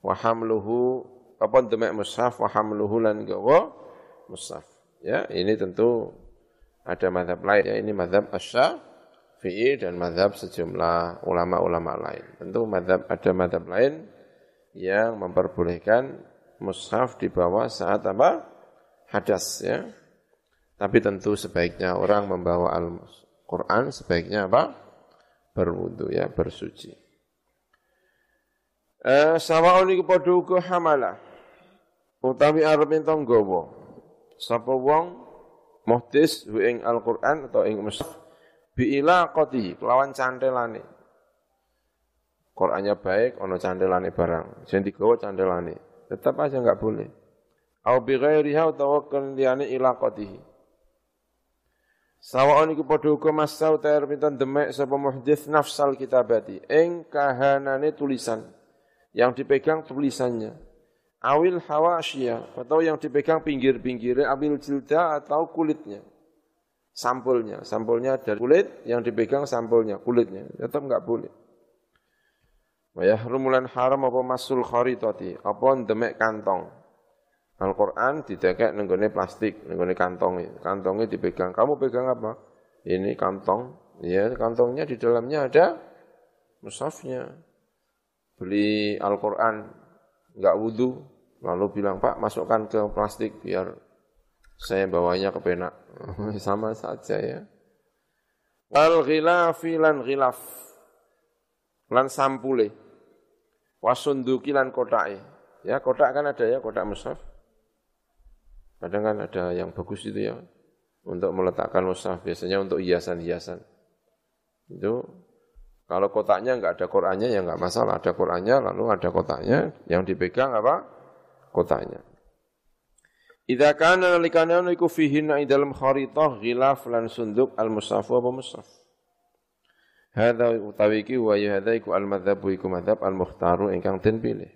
[SPEAKER 1] Wa hamluhu apa demek mushaf wa hamluhu lan nggawa mushaf. Ya, ini tentu ada madhab lain ya, ini madhab asy-Syafi'i dan madhab sejumlah ulama-ulama lain. Tentu madhab ada madhab lain yang memperbolehkan mushaf dibawa saat apa? Hadas ya tapi tentu sebaiknya orang membawa Al-Quran sebaiknya apa? Berwudu ya, bersuci. Eh, sawaun iku padha hamalah. Utawi arep entung gawa. Sapa wong muhdis ing Al-Qur'an atau ing mushaf bi ilaqati kelawan cantelane. Qur'annya baik ono cantelane barang. Sing digawa cantelane. Tetap aja enggak boleh. Au bi ghairiha utawa liyane ilaqatihi. Sawaon iku padha uga masau tair pinten demek sapa muhdits nafsal kitabati ing kahanane tulisan yang dipegang tulisannya awil hawasya atau yang dipegang pinggir-pinggirnya awil jilda atau kulitnya sampulnya sampulnya dari kulit yang dipegang sampulnya kulitnya tetap enggak boleh Wayah rumulan haram apa masul kharitati apa demek kantong Al-Quran didekek nenggone plastik, nenggone kantong. Kantongnya dipegang. Kamu pegang apa? Ini kantong. Ya, kantongnya di dalamnya ada musafnya. Beli Al-Quran, enggak wudhu, lalu bilang, Pak masukkan ke plastik biar saya bawanya ke penak. Sama saja ya. Wal ghilafi lan ghilaf. Lan sampule. Wasunduki lan kotae. Ya, kotak kan ada ya, kotak musaf. Kadang kan ada yang bagus itu ya, untuk meletakkan mushaf, biasanya untuk hiasan-hiasan. Itu kalau kotaknya enggak ada Qur'annya ya enggak masalah, ada Qur'annya lalu ada kotaknya, yang dipegang apa? Kotaknya. Idza kana nalikana iku fihi na dalam kharitah ghilaf lan sunduk al mushaf wa mushaf. Hadza utawi iki wa ya hadza iku al madzhab iku madzhab al mukhtaru ingkang den pilih.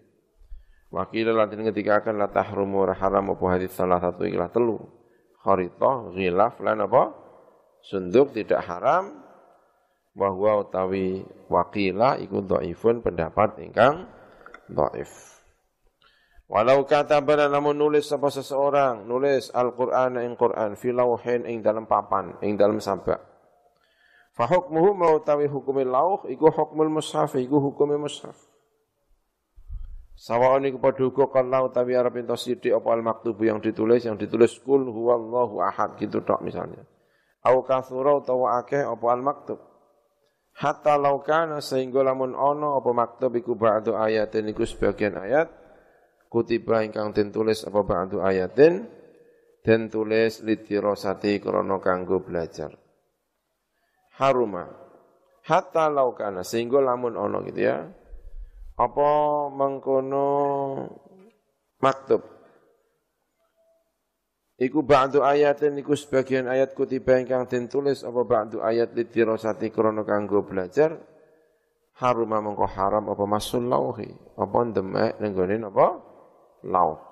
[SPEAKER 1] Wakil lantin ketika akan la tahrumu haram apa hadis salah satu ikhlas telu. Kharithah, ghilaf lan apa? Sunduk tidak haram bahwa utawi wakila iku dhaifun pendapat ingkang dhaif. Walau kata pada namun nulis apa seseorang nulis Al-Qur'an ing Qur'an fi lauhin ing dalam papan ing dalam sabak. Fa hukmuhu mau tawi hukumil lauh iku hukmul mushaf iku hukumil mushaf. Sawaon iku padha uga kana utawi arep ento sithik apa al maktubu yang ditulis yang ditulis kul huwallahu ahad gitu tok misalnya. Au kathura utawa akeh apa al maktub. Hatta laukana sehingga lamun ono apa maktub iku ba'du ayatin iku sebagian ayat kutiba ingkang den tulis apa ba'du ayatin den tulis litirosati krana kanggo belajar. Haruma. Hatta laukana sehingga lamun ono gitu ya apa mengkono maktub Iku ba'du ayatin iku sebagian ayat kutiba ingkang den tulis apa ba'du ayat lidirasati krana kanggo belajar haruma mengko haram apa masul lauhi apa demek nenggone apa lauh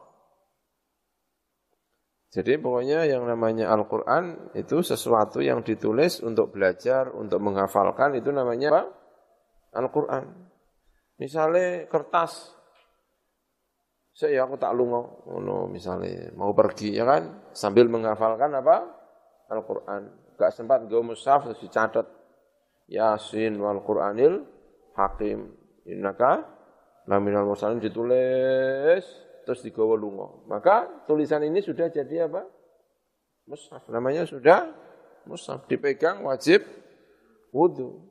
[SPEAKER 1] jadi pokoknya yang namanya Al-Quran itu sesuatu yang ditulis untuk belajar, untuk menghafalkan itu namanya apa? Al-Quran. Misalnya kertas, saya aku tak lungo, ngono misalnya. Mau pergi ya kan, sambil menghafalkan apa? Al-Quran. Gak sempat gue mushaf terus dicatat. Yasin wal Quranil Hakim. Innaka laminal mursalin. Ditulis terus digawa lungo. Maka tulisan ini sudah jadi apa? Mushaf. Namanya sudah mushaf. Dipegang wajib wudhu.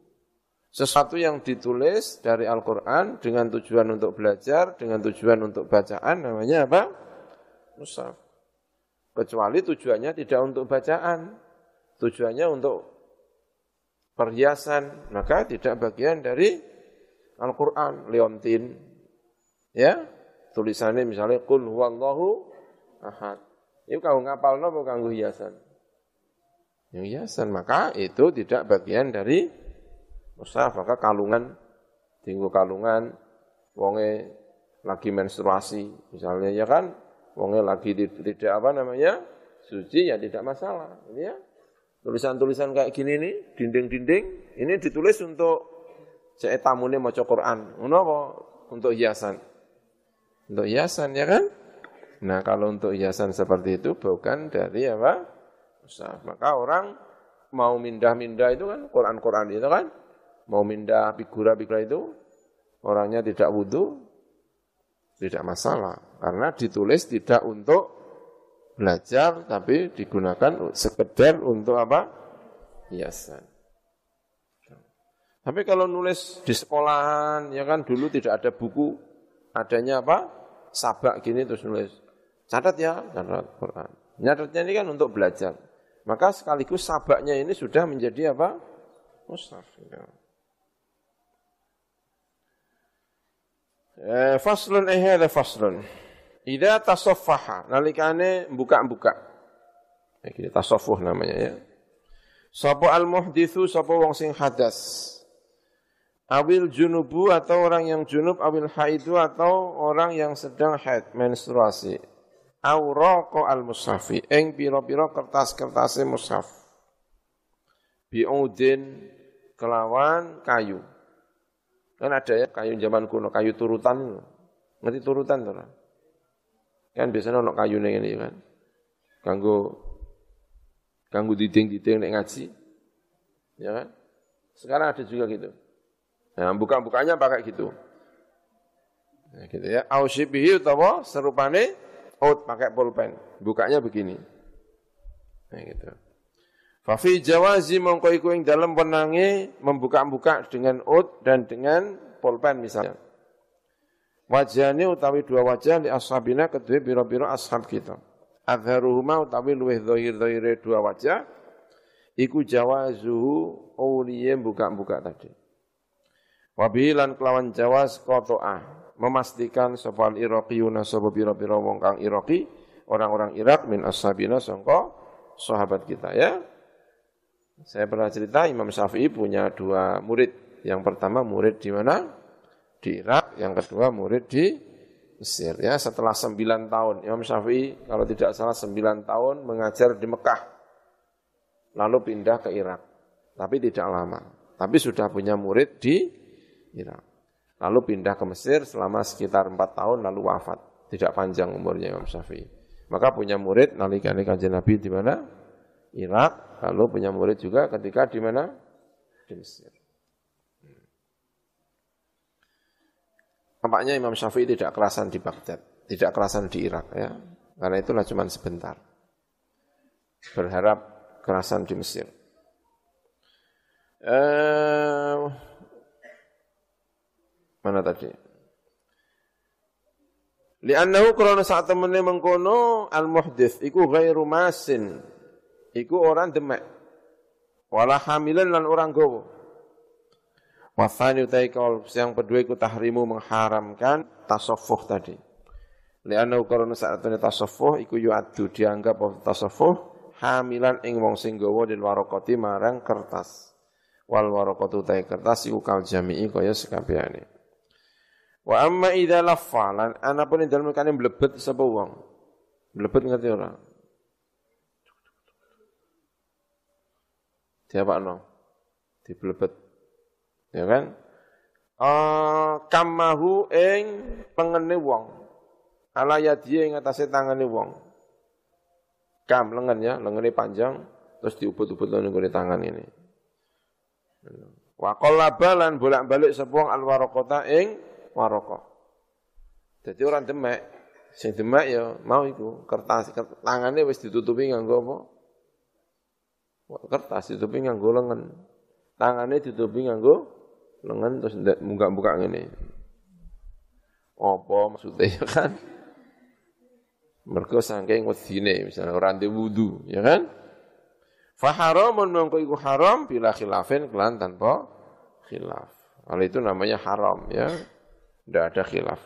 [SPEAKER 1] Sesuatu yang ditulis dari Al-Quran dengan tujuan untuk belajar, dengan tujuan untuk bacaan, namanya apa? Musaf. Kecuali tujuannya tidak untuk bacaan. Tujuannya untuk perhiasan, maka tidak bagian dari Al-Qur'an, leontin. Ya, tulisannya misalnya kul huwallahu ahad. Itu kau ngapal nopo kanggo hiasan. Yang hiasan, maka itu tidak bagian dari mushaf, maka kalungan tinggu kalungan. Wonge lagi menstruasi misalnya ya kan? Wonge lagi tidak apa namanya suci ya tidak masalah. Ya tulisan-tulisan kayak gini nih dinding-dinding ini ditulis untuk saya tamune maca Quran. Apa? Untuk hiasan untuk hiasan ya kan nah kalau untuk hiasan seperti itu bukan dari apa Usah. maka orang mau mindah-mindah itu kan Quran-Quran itu kan mau mindah figura-figura itu orangnya tidak wudhu, tidak masalah. Karena ditulis tidak untuk belajar, tapi digunakan sekedar untuk apa? Hiasan. Tapi kalau nulis di sekolahan, ya kan dulu tidak ada buku, adanya apa? Sabak gini terus nulis. Catat ya, catat Quran. Nyatatnya ini kan untuk belajar. Maka sekaligus sabaknya ini sudah menjadi apa? Mustaf. Ya. Eh, faslun eh ada faslun. Ida tasoffaha, nalikane buka-buka. Iki tasoffuh namanya ya. Sapa al-muhditsu sapa wong sing hadas. Awil junubu atau orang yang junub, awil haidu atau orang yang sedang haid, menstruasi. Auroko al-mushafi, eng piro-piro kertas-kertase mushaf. Bi'udin kelawan kayu. Kan ada ya kayu zaman kuno, kayu turutan. Ngerti turutan tuh Kan biasanya ono kayu ning ini kan. Kanggo kanggo diding-diding nek ngaji. Ya kan? Sekarang ada juga gitu. Nah, buka-bukanya pakai gitu. Nah, gitu ya. Ausyibihi utawa serupane out pakai pulpen. Bukanya begini. Nah, gitu. Fafi jawazi mongko iku ing wenange membuka-buka dengan ut dan dengan pulpen misalnya. Wajahnya utawi dua wajah di ashabina kedua biro-biro ashab kita. Adharuhuma utawi luweh zahir-zahire dua wajah. Iku jawazuhu uliye buka-buka tadi. Wabilan kelawan jawaz koto'ah. Memastikan sopal iraqiyuna sopa biro-biro wong kang iraqi. Orang-orang Irak min ashabina songko sahabat kita ya. Saya pernah cerita Imam Syafi'i punya dua murid. Yang pertama murid di mana? Di Irak. Yang kedua murid di Mesir. Ya, setelah sembilan tahun Imam Syafi'i kalau tidak salah sembilan tahun mengajar di Mekah. Lalu pindah ke Irak. Tapi tidak lama. Tapi sudah punya murid di Irak. Lalu pindah ke Mesir selama sekitar empat tahun lalu wafat. Tidak panjang umurnya Imam Syafi'i. Maka punya murid nalikane kanjeng Nabi di mana? Irak, lalu punya murid juga ketika di mana? Di Mesir. Nampaknya Imam Syafi'i tidak kerasan di Baghdad, tidak kerasan di Irak ya. Karena itulah cuma sebentar. Berharap kerasan di Mesir. Eh, mana tadi? Li'annahu krana saat temene mengkono al-muhdits iku ghairu masin iku orang demek. Wala hamilan lan orang gowo. Wasani utai kau yang kedua iku tahrimu mengharamkan tasawuf tadi. Lianna karena saat ini tasawuf iku yu'addu dianggap tasawuf hamilan ing wong sing gawa den warokoti marang kertas. Wal warokotu utai kertas iku kal jami'i kaya sekabehane. Wa amma idza laffa lan anapun ing dalem kane mlebet sapa wong. Mlebet ngerti ora? No? Diblebet. Ya kan? Uh, kamahu ing pengene wong. Ala yadiye ing atase tangane wong. Kam lengan ya, lengannya panjang terus diubut-ubut nang tangan ini. Wa qallabalan bolak-balik sepuang al waraqata ing waraqah. Jadi orang demek, sing demek ya mau iku kertas, kertas tangannya wis ditutupi nganggo apa? kertas ditutupi nganggo lengan. Tangannya ditutupi nganggo lengan terus buka-buka ngene. Apa maksudnya ya kan? Mergo saking wedine misalnya orang di wudu, ya kan? Faharamun mongko iku haram bila khilafin kelan tanpa khilaf. Hal itu namanya haram ya. Tidak ada khilaf.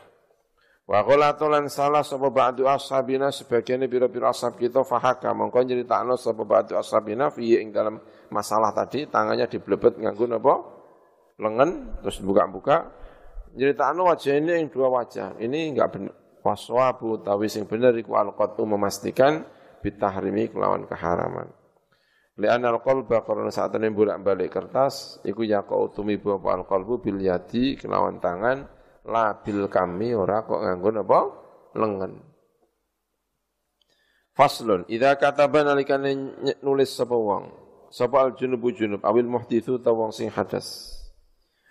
[SPEAKER 1] Wa qolatolan salah sapa ba'du ashabina sebagian biro-biro ashab kita fahaka. Mongko nyeritakno sapa ba'du ashabina fi ing dalam masalah tadi tangannya diblebet nganggo napa? Lengan terus buka-buka nyeritakno wajah ini yang dua wajah. Ini enggak benar waswabu tawi sing bener iku alqatu memastikan bitahrimi kelawan keharaman. Lian al-qalba karena saat ini bolak-balik kertas iku yaqau tumibu al-qalbu bil yadi kelawan tangan labil kami ora kok nganggo napa? Lengan Faslun idza kataba nalikane nulis sapa wong sapa al junubu junub awil muhditsu ta wong sing hadas.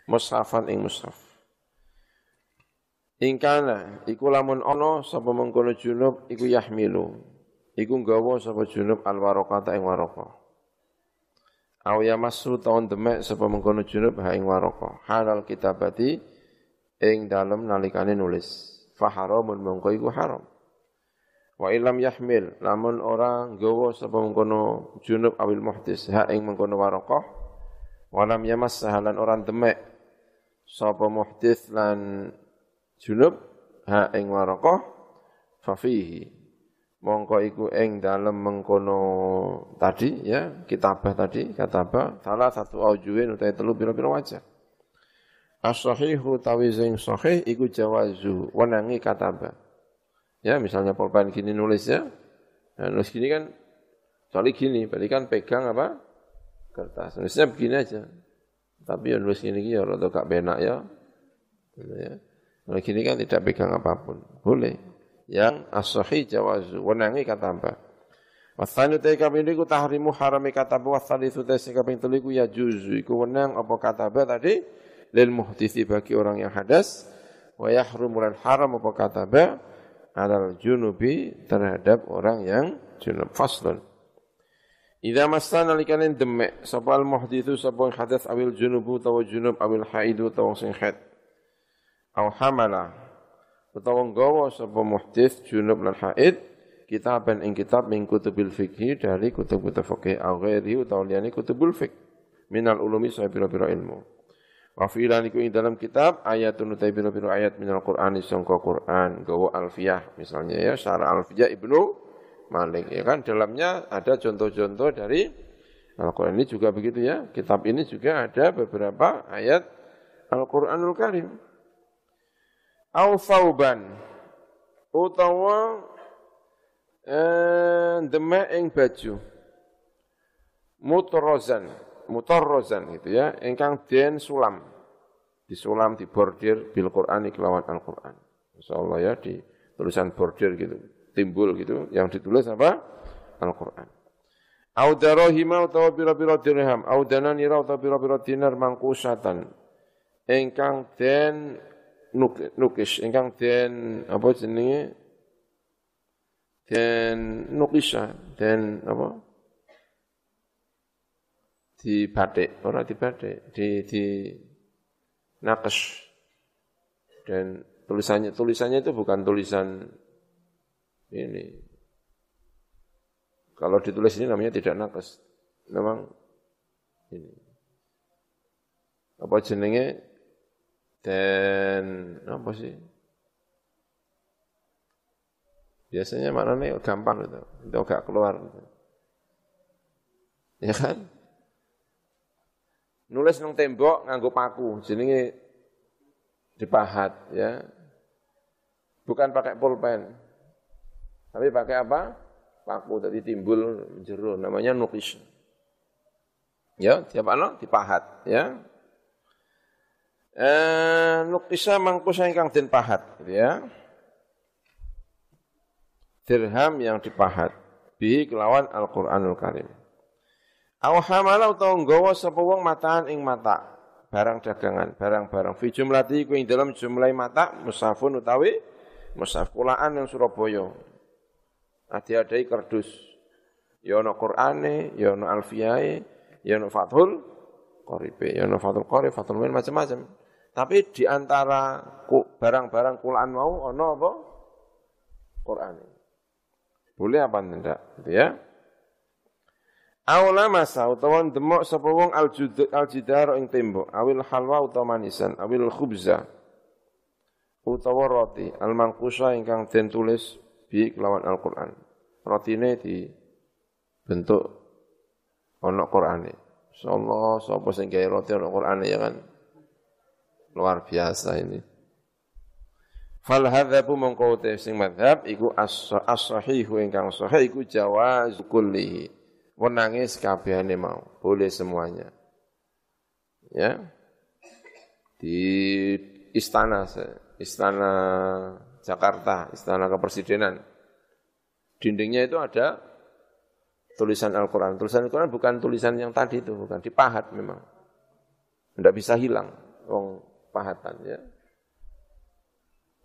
[SPEAKER 1] Mushafan ing mushaf Ingkana iku lamun ana sapa mengkono junub iku yahmilu. Iku nggawa sapa junub al waraqata ing waraqah Aw yamassu taun demek sapa mengkono junub ha ing waraqah halal kitabati ing dalem nalikane nulis faharamun mongko iku haram. Wa ilam yahmil namun ora nggawa sapa mengkono junub awil muhdis ha ing mengkono waraqah walam yamas sahalan orang demek sapa muhdis lan junub ha ing waraqah fa fihi. Mongko iku ing dalem mengkono tadi ya kitabah tadi katabah salah satu aujuin utawi telu pira-pira wajah As-sahihu tawi sing sahih iku jawazu wenangi kataba. Ya, misalnya pulpen gini nulis ya. Nah, nulis gini kan soalnya gini, berarti kan pegang apa? Kertas. Nulisnya begini aja. Tapi ya nulis gini ya rada gak benak ya. Gitu ya. Nulis gini kan tidak pegang apa pun. Boleh. Yang as-sahih jawazu wenangi kataba. Wasani te kami niku tahrimu harami kataba wasani itu te sing kaping telu ya juzu iku wenang apa kataba tadi lil muhdisi bagi orang yang hadas wa yahrumu haram apa kataba alal junubi terhadap orang yang junub. Faslun. Idza masana likanin demek sapa al muhditsu sapa hadas awil junubu tawa junub awil haidu tawa sing haid. Aw hamala utawa nggawa sapa muhdits junub lan haid kitaban ing kitab min kutubil fikhi dari kutub-kutub fikih aw ghairi utawa liyane kutubul fiqh. Minal ulumi sa pira-pira ilmu Wa fi'lan iku ing dalam kitab ayatun utai biro-biro ayat minal Qur'an sangka Qur'an gawa alfiyah misalnya ya syara alfiyah Ibnu Malik ya kan dalamnya ada contoh-contoh dari Al-Qur'an ini juga begitu ya. Kitab ini juga ada beberapa ayat Al-Qur'anul Karim. Au fauban utawa eh, demek ing baju mutrozan mutarrazan gitu ya, ingkang den sulam. Disulam di bordir bil Qur'an kelawan Al-Qur'an. Insyaallah ya di tulisan bordir gitu, timbul gitu yang ditulis apa? Al-Qur'an. Au darahima utawa pira-pira dirham, au dananira utawa pira-pira dinar mangkusatan. Ingkang den nukis, ingkang den apa jenenge? Den nukisa, den apa? Di batik, orang di batik, di di nakes. Dan tulisannya tulisannya itu bukan tulisan ini. Kalau ditulis ini namanya tidak nakes. Memang ini. Apa jenenge dan apa sih? Biasanya maknanya gampang itu, itu agak keluar. Gitu. Ya kan? Nulis nang tembok nganggo paku jenenge dipahat ya. Bukan pakai pulpen. Tapi pakai apa? Paku tadi timbul jero namanya nukis. Ya siapa no dipahat ya. Eh nukisa mangkusa ingkang den pahat gitu ya. Dirham yang dipahat. Bi kelawan Al-Qur'anul Karim Aw hamala utawa nggawa sapa wong mataan ing mata, barang dagangan, barang-barang fi jumlati ku ing dalam jumlah mata musafun utawi musaf kulaan yang Surabaya. Adi-adai kardus. Ya ana Qur'ane, ya ana alfiyae, ya ana Fathul Qoribe, ya ana Fathul Qorib, Fathul Muin macam-macam. Tapi di antara barang-barang kulaan mau ana apa? Qur'ane. Boleh apa tidak? Gitu ya. Aula masa utawa demok sapa wong aljidar ing tembok, awil halwa utawa manisan, awil khubza utawa roti, al mangkusa ingkang den tulis bi kelawan Al-Qur'an. Rotine di bentuk ana Qur'ane. Insyaallah sapa sing gawe roti ana Qur'ane ya kan. Luar biasa ini. Fal hadzabu mongko sing madhab iku as-sahihu ingkang sahih iku jawaz kullihi wenange sekabehane mau, boleh semuanya. Ya. Di istana istana Jakarta, istana kepresidenan. Dindingnya itu ada tulisan Al-Quran. Tulisan Al-Quran bukan tulisan yang tadi itu, bukan dipahat memang. Tidak bisa hilang, wong pahatan ya.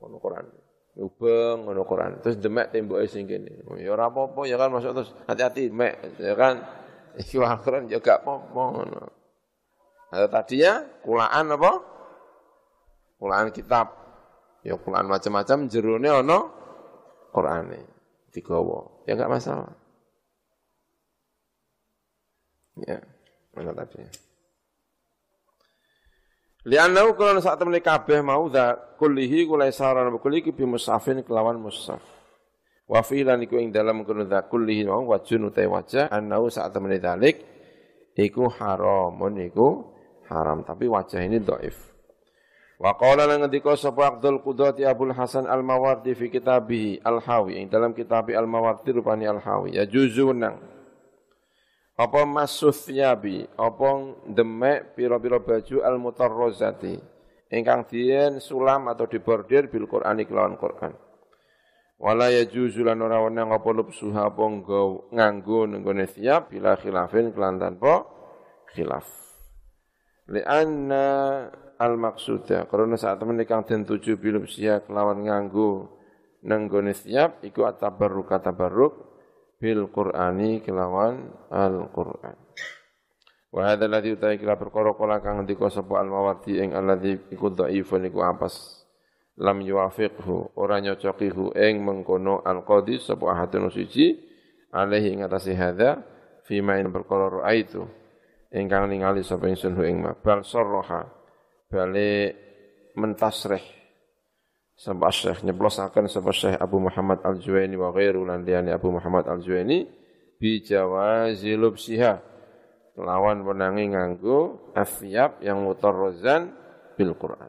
[SPEAKER 1] Al-Quran ubeng ngono Quran. Terus demek temboke sing kene. Oh, ya ora apa-apa ya kan masuk terus hati-hati mek ya kan. Iki Al-Quran ya gak apa-apa ngono. Ada tadinya kulaan apa? Kulaan kitab. Ya kulaan macam-macam jerone ono Qur'ane digawa. Ya enggak masalah. Ya, mana tadi? Lianau kalau saat temen kabeh mau da kulihi kulai saran kulihi bi musafin kelawan musaf. Wa fi'lan iku ing dalam kono da kulihi mau wajun utai wajah annau saat temen dalik iku haramun iku haram tapi wajah ini dhaif. Wa qala lan ngendika sapa Abdul Qudati Hasan Al-Mawardi fi kitabihi Al-Hawi ing dalam kitab Al-Mawardi rupani Al-Hawi ya juzunang apa masuthyabi apa demek pira-pira baju al mutarrazati ingkang dien sulam atau dibordir bil Qur'ani kelawan Qur'an. Wala yajuzu lan ora wenang apa lubsuha apa nganggo nenggone siap bila khilafin kelan tanpa khilaf. Lianna al maksuda karena saat temen kang den tuju bilubsiha kelawan nganggo nenggone siap iku atabarruk atabarruk bil Qur'ani kelawan Al-Qur'an. Wa hadza alladhi utai kila perkara kala kang ngendika sapa al-mawardi ing alladhi iku dhaifun iku apas lam yuwafiqhu ora nyocokihu ing mengkono al-qadi sapa ahadun suci alaihi ing atase hadza fi ma in perkara raaitu. Ingkang ningali sapa ingsun ing ma. Bal sarraha bale mentasrih Sampai Syekh nyeplosaken sapa Syekh Abu Muhammad Al-Juwaini wa ghairu lan liyane Abu Muhammad Al-Juwaini bi jawazi lawan wenangi nganggo afyab yang mutarrazan bil Quran.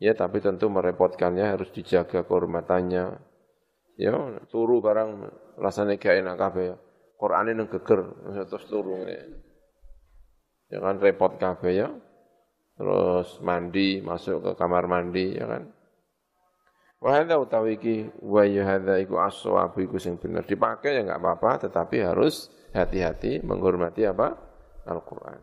[SPEAKER 1] Ya tapi tentu merepotkannya harus dijaga kehormatannya. Ya turu barang rasanya gak enak kabeh ya. Qur'ane nang geger terus turu. Ya kan repot kabeh ya. Terus mandi, masuk ke kamar mandi ya kan. Wa hadza utawi iki wa ya hadza iku as-shawabu iku sing bener. Dipakai ya enggak apa-apa, tetapi harus hati-hati menghormati apa? Al-Qur'an.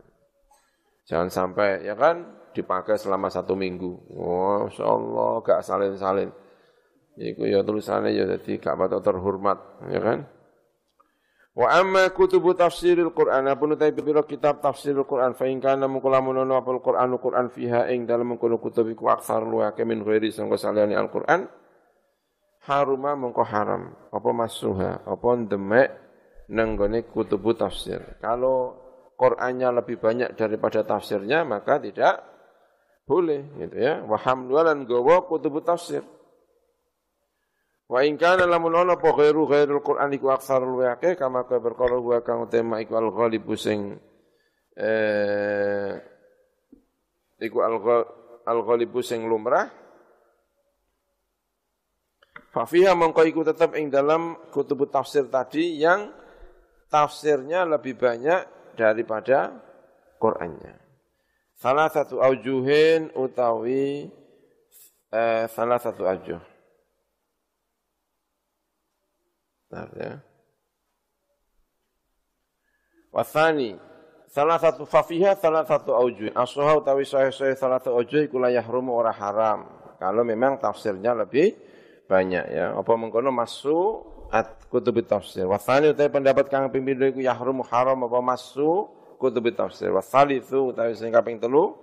[SPEAKER 1] Jangan sampai ya kan dipakai selama satu minggu. Oh, Allah gak salin-salin. Iku ya tulisannya ya jadi gak patut terhormat, ya kan? Wa amma kutubu tafsiril Qur'an apa utai pira kitab tafsiril Qur'an? Fa in kana mukulamun ana apal Qur'anu Qur'an fiha ing dalam mengkono kutub iku aksar lu min ghairi saliyane Al-Qur'an. Haruma mengko haram. Apa masuha? Apa demek nenggone kutubu tafsir? Kalau Qur'annya lebih banyak daripada tafsirnya maka tidak boleh gitu ya. Wa hamlulan gowo kutubu tafsir Wa in kana lamun ana apa ghairu ghairul Qur'an iku aksarul waqi kama ka perkara wa kang tema iku al ghalib sing eh iku al al sing lumrah Fa fiha mongko iku tetap ing dalam kutub tafsir tadi yang tafsirnya lebih banyak daripada Qur'annya. Salah satu aujuhin utawi eh, salah satu aujuh. Nah, ya. Wasani, salah satu fafiha salah satu aujuh. Asuha utawi sahih-sahih salah satu aujuh kula yahrumu ora haram. Kalau memang tafsirnya lebih banyak ya. Apa mengkono masuk at kutub tafsir. Wasani utawi pendapat kang ping pindho iku yahrumu haram apa masuk kutub tafsir. Wasalisu utawi sing kaping telu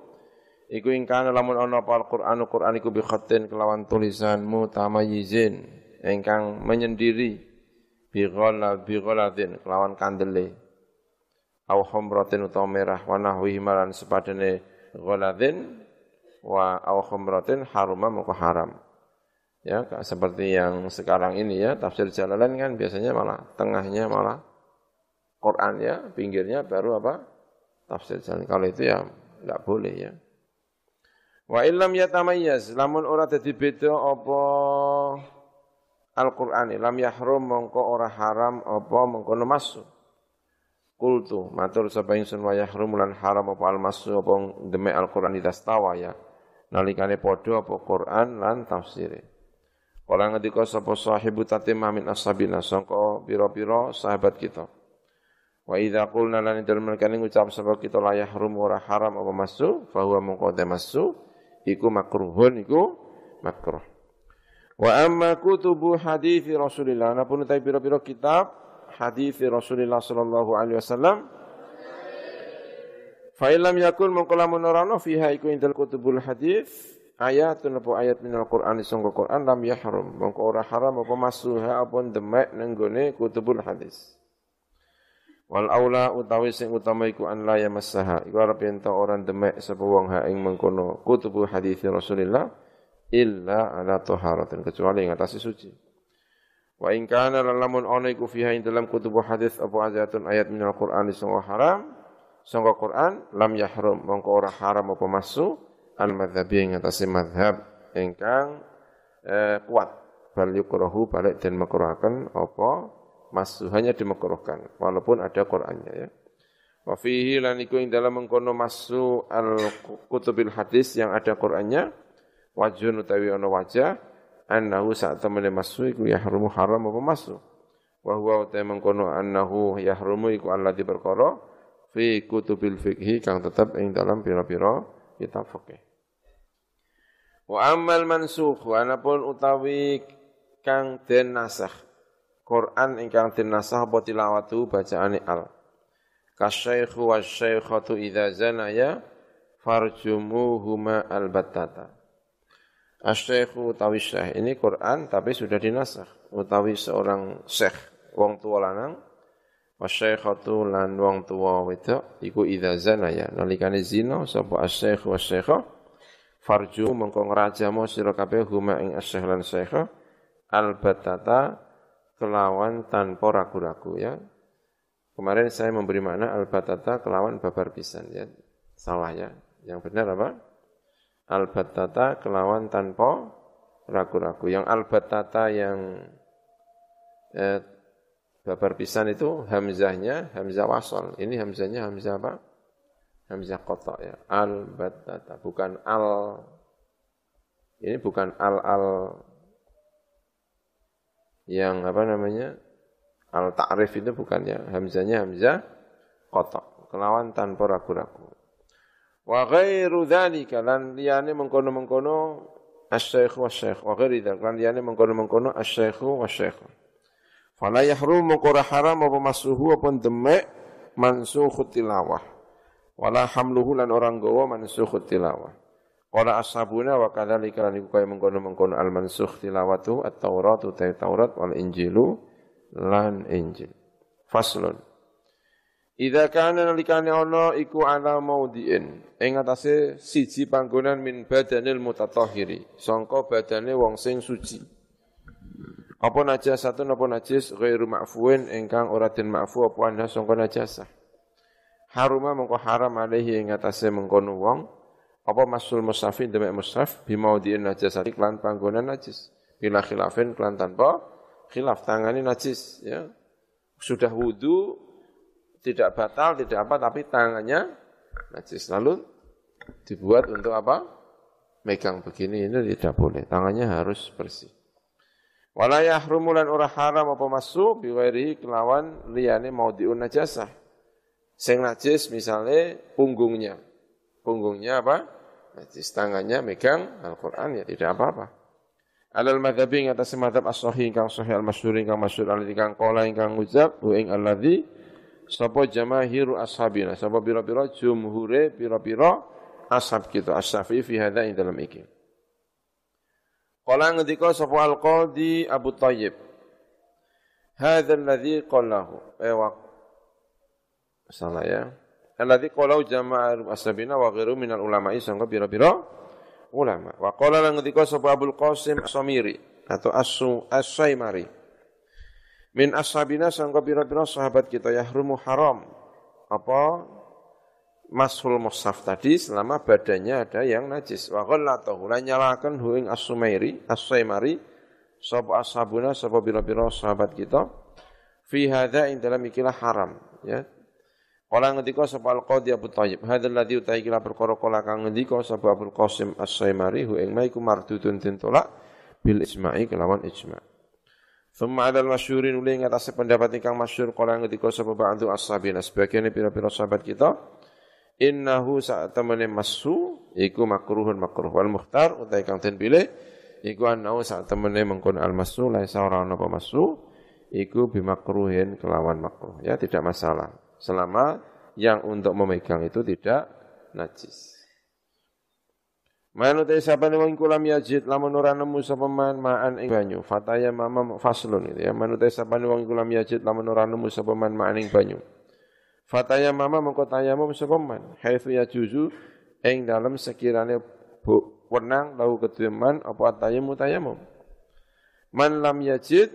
[SPEAKER 1] iku ing kana lamun ana apa Al-Qur'an Qur'an iku bi khatin kelawan tulisan mutamayyizin ingkang menyendiri bighala bighaladin kelawan kandele au humratin utawa merah wa nahwihi malan sepadane ghaladin wa au humratin haruma maka haram. Ya, seperti yang sekarang ini ya, tafsir Jalalain kan biasanya malah tengahnya malah Quran ya, pinggirnya baru apa? Tafsir Jalalain. Kalau itu ya enggak boleh ya. Wa illam yatamayyaz, lamun ora dadi beda apa Al-Qur'an lam yahrum mongko ora haram apa mengkono masuk. Kultu matur sapa ingsun wa yahrum lan haram apa al-masu apa demek Al-Qur'an idastawa ya. Nalikane padha apa Qur'an lan tafsire. Kala ngendika sapa sahibu tatimah min ashabina sangka pira-pira sahabat kita. Wa idza qulna lan dalem kene ngucap sapa kita la yahrum ora haram apa masu fa huwa mongko masu iku makruhun iku makruh. Wa amma kutubu hadis Rasulillah. Pun ta pira-pira kitab hadis Rasulillah sallallahu alaihi wasallam. Fa illam yakun mongko lamun ora fiha iku indal kutubul hadis ayatun apa ayat minal Qur'an sangka Qur'an lam yahrum. Mongko ora haram apa masuha apa demek nang gone kutubul hadis. Wal aula utawi sing utama iku an la yamassaha. Iku arep orang demek sapa wong ha ing mengkono kutubul hadis Rasulillah illa ala taharatin kecuali ing atas suci. Wa in kana lamun ana iku fiha ing dalam kutubul hadis apa ayatun ayat minal Qur'an sangka haram sangka Qur'an lam yahrum mongko ora haram apa masu al-madhabi yang atas madhab ingkang eh, kuat. Bal yukrahu balik dan makruhaken apa masu hanya dimakruhkan walaupun ada Qur'annya ya. Wa fihi lan iku ing dalam mengkono masu al kutubil hadis yang ada Qur'annya wajhun utawi ana wajah annahu saat temene masu iku yahrumu haram apa masu wa huwa utai mengkono annahu yahrumu iku alladzi perkara fi kutubil fikhi kang tetap ing dalam pira-pira kitab fikih Wa amal mansukh wa anapun utawi kang den nasakh. Quran ingkang den nasakh apa tilawatu bacaane al. Kasyaikhu wasyaikhatu idza zanaya farjumuhuma albattata. Asyaikhu utawi syekh ini Quran tapi sudah dinasakh utawi seorang syekh wong tua lanang wasyaikhatu lan wong tua wedok iku idza zanaya nalikane zina sapa asyaikhu wasyaikha farju mengko ngrajamo sira kabeh huma ing asyekh lan syekh albatata kelawan tanpa ragu-ragu ya. Kemarin saya memberi makna albatata kelawan babar pisan ya. Salah ya. Yang benar apa? Albatata kelawan tanpa ragu-ragu. Yang albatata yang eh, babar pisan itu hamzahnya hamzah wasol. Ini hamzahnya hamzah apa? hamzah kotok ya. Al batata bukan al ini bukan al al yang apa namanya al ta'rif itu bukan ya hamzahnya hamzah kotok kelawan tanpa ragu-ragu wa ghairu dzalika lan liyane mengkono-mengkono asy-syaikh wa syekh wa ghairi dzalika lan liyane mengkono-mengkono asy-syaikh wa syekh fala yahrum qura haram apa masuhu apa demek mansukh tilawah wala hamluhu lan orang gawa mansukh tilawah Qala ashabuna wa kadzalika lan mengkono-mengkono al mansukh tilawatu at-Taurat utai Taurat wal Injilu lan Injil. Faslun. Idza kana nalikane ana iku ala maudhi'in ing atase siji panggonan min badanil mutatahhiri. Sangka badane wong sing suci. Apa najasatun apa najis? Ghairu ma'fuin ingkang ora den ma'fu apa ana sangka najasah? Haruma mengko haram alaihi ing atase mengkono wong. Apa masul musafin demek musaf? Bimaudhi'in najasati klan panggonan najis. Bila khilafin klan tanpa khilaf tangani najis ya. Sudah wudu tidak batal tidak apa tapi tangannya najis lalu dibuat untuk apa megang begini ini tidak boleh tangannya harus bersih wala yahrumulan ora haram apa masu biwairi kelawan liyane maudhi'un najasah Sing najis misalnya punggungnya. Punggungnya apa? Najis tangannya megang Al-Quran ya tidak apa-apa. Alal madhabi yang atas madhab as-sahih ingkang sahih al-masyhur ingkang masyhur al ingkang qala ingkang ngucap wa ing alladzi sapa jamahiru ashabina sapa pira-pira jumhure pira-pira ashab kita asy-syafi'i fi hadza ing dalam iki. Qala ngendika sapa al-qadi Abu Thayyib Hadza alladzi qalahu. Eh Salah ya. Alladzi qalau jama'a ashabina wa ghairu minal ulama'i sangka pira-pira ulama. Wa qala lan ngendika sapa Abdul Qasim Samiri atau Asu As-Saimari. Min ashabina sangka pira-pira sahabat kita yahrumu haram. Apa mashul mushaf tadi selama badannya ada yang najis. Wa ghallatahu lan nyalakan hu ing As-Sumairi, As-Saimari sapa ashabuna sapa pira-pira sahabat kita fi hadza ing dalam ikilah haram ya Kala ngendika sapa Al-Qadhi Abu Thayyib, hadzal ladzi utai kila perkara kala kang ngendika sapa Abu Qasim As-Saimari hu maiku mardudun tolak bil ijma'i kelawan ijma'. Thumma ada masyhurin uli ing atas pendapat ingkang masyhur kala ngendika sapa ba'du ashabina sebagian pira-pira sahabat kita innahu saat temene masu iku makruhun makruh. Wal mukhtar utai kang den pilih iku annahu saat temene mengkon al masu laisa ora ana apa masu iku bimakruhin kelawan makruh. Ya tidak masalah. Selama yang untuk memegang itu tidak najis. Manu te sapa wong kulam yajid lamun ora nemu sapa man ma'an ing banyu. Fataya mama faslun itu ya. Manu te sapa wong kulam yajid lamun ora nemu sapa man ma'an ing banyu. Fataya mama mengko tayamum sapa man. Haitsu yajuzu ing dalam sekiranya bu wenang lau kedeman apa tayamum tayamum. Man lam yajid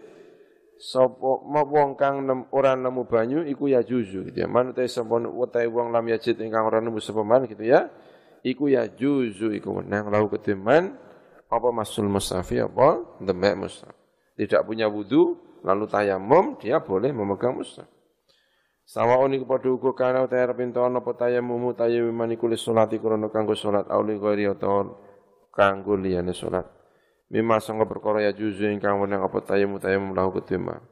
[SPEAKER 1] sapa wong kang nem, ora nemu banyu iku ya juzu gitu ya. Manut sapa utahe wong lam yajid ingkang ora nemu sapa man gitu ya. Iku ya juzu iku menang lahu ketiman apa masul musafi apa demek musaf. Tidak punya wudu lalu tayamum dia boleh memegang musaf. Sawaun iku padha uga kana utahe arep entono apa tayamum tayamum iku li salati krana kanggo salat auli ghairi utawa kanggo liyane salat. Mimma sangka perkara ya juzu ingkang menang apa tayamum tayamum lahu ketima.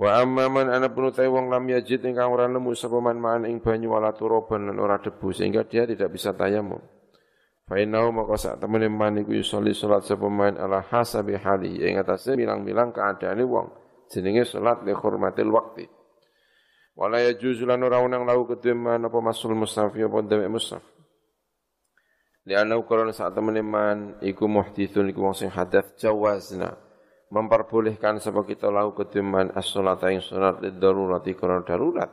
[SPEAKER 1] Wa amma man ana pun wong lam yajid ingkang ora nemu sapa man ma'an ing banyu wala turoban lan ora debu sehingga dia tidak bisa tayamum. Fa innahu maka sak temene man iku yusolli salat sapa man ala hasabi hali ing atase bilang-bilang keadaane wong jenenge salat li hurmatil waqti. Wala yajuzu lan ora unang lahu ketima apa masul mustafi apa demek mustaf. Lianna ukaran saat teman iman iku muhdithun iku wong sing hadath jawazna memperbolehkan sebab kita lahu ketiman as-salata ing salat darurati karena darurat.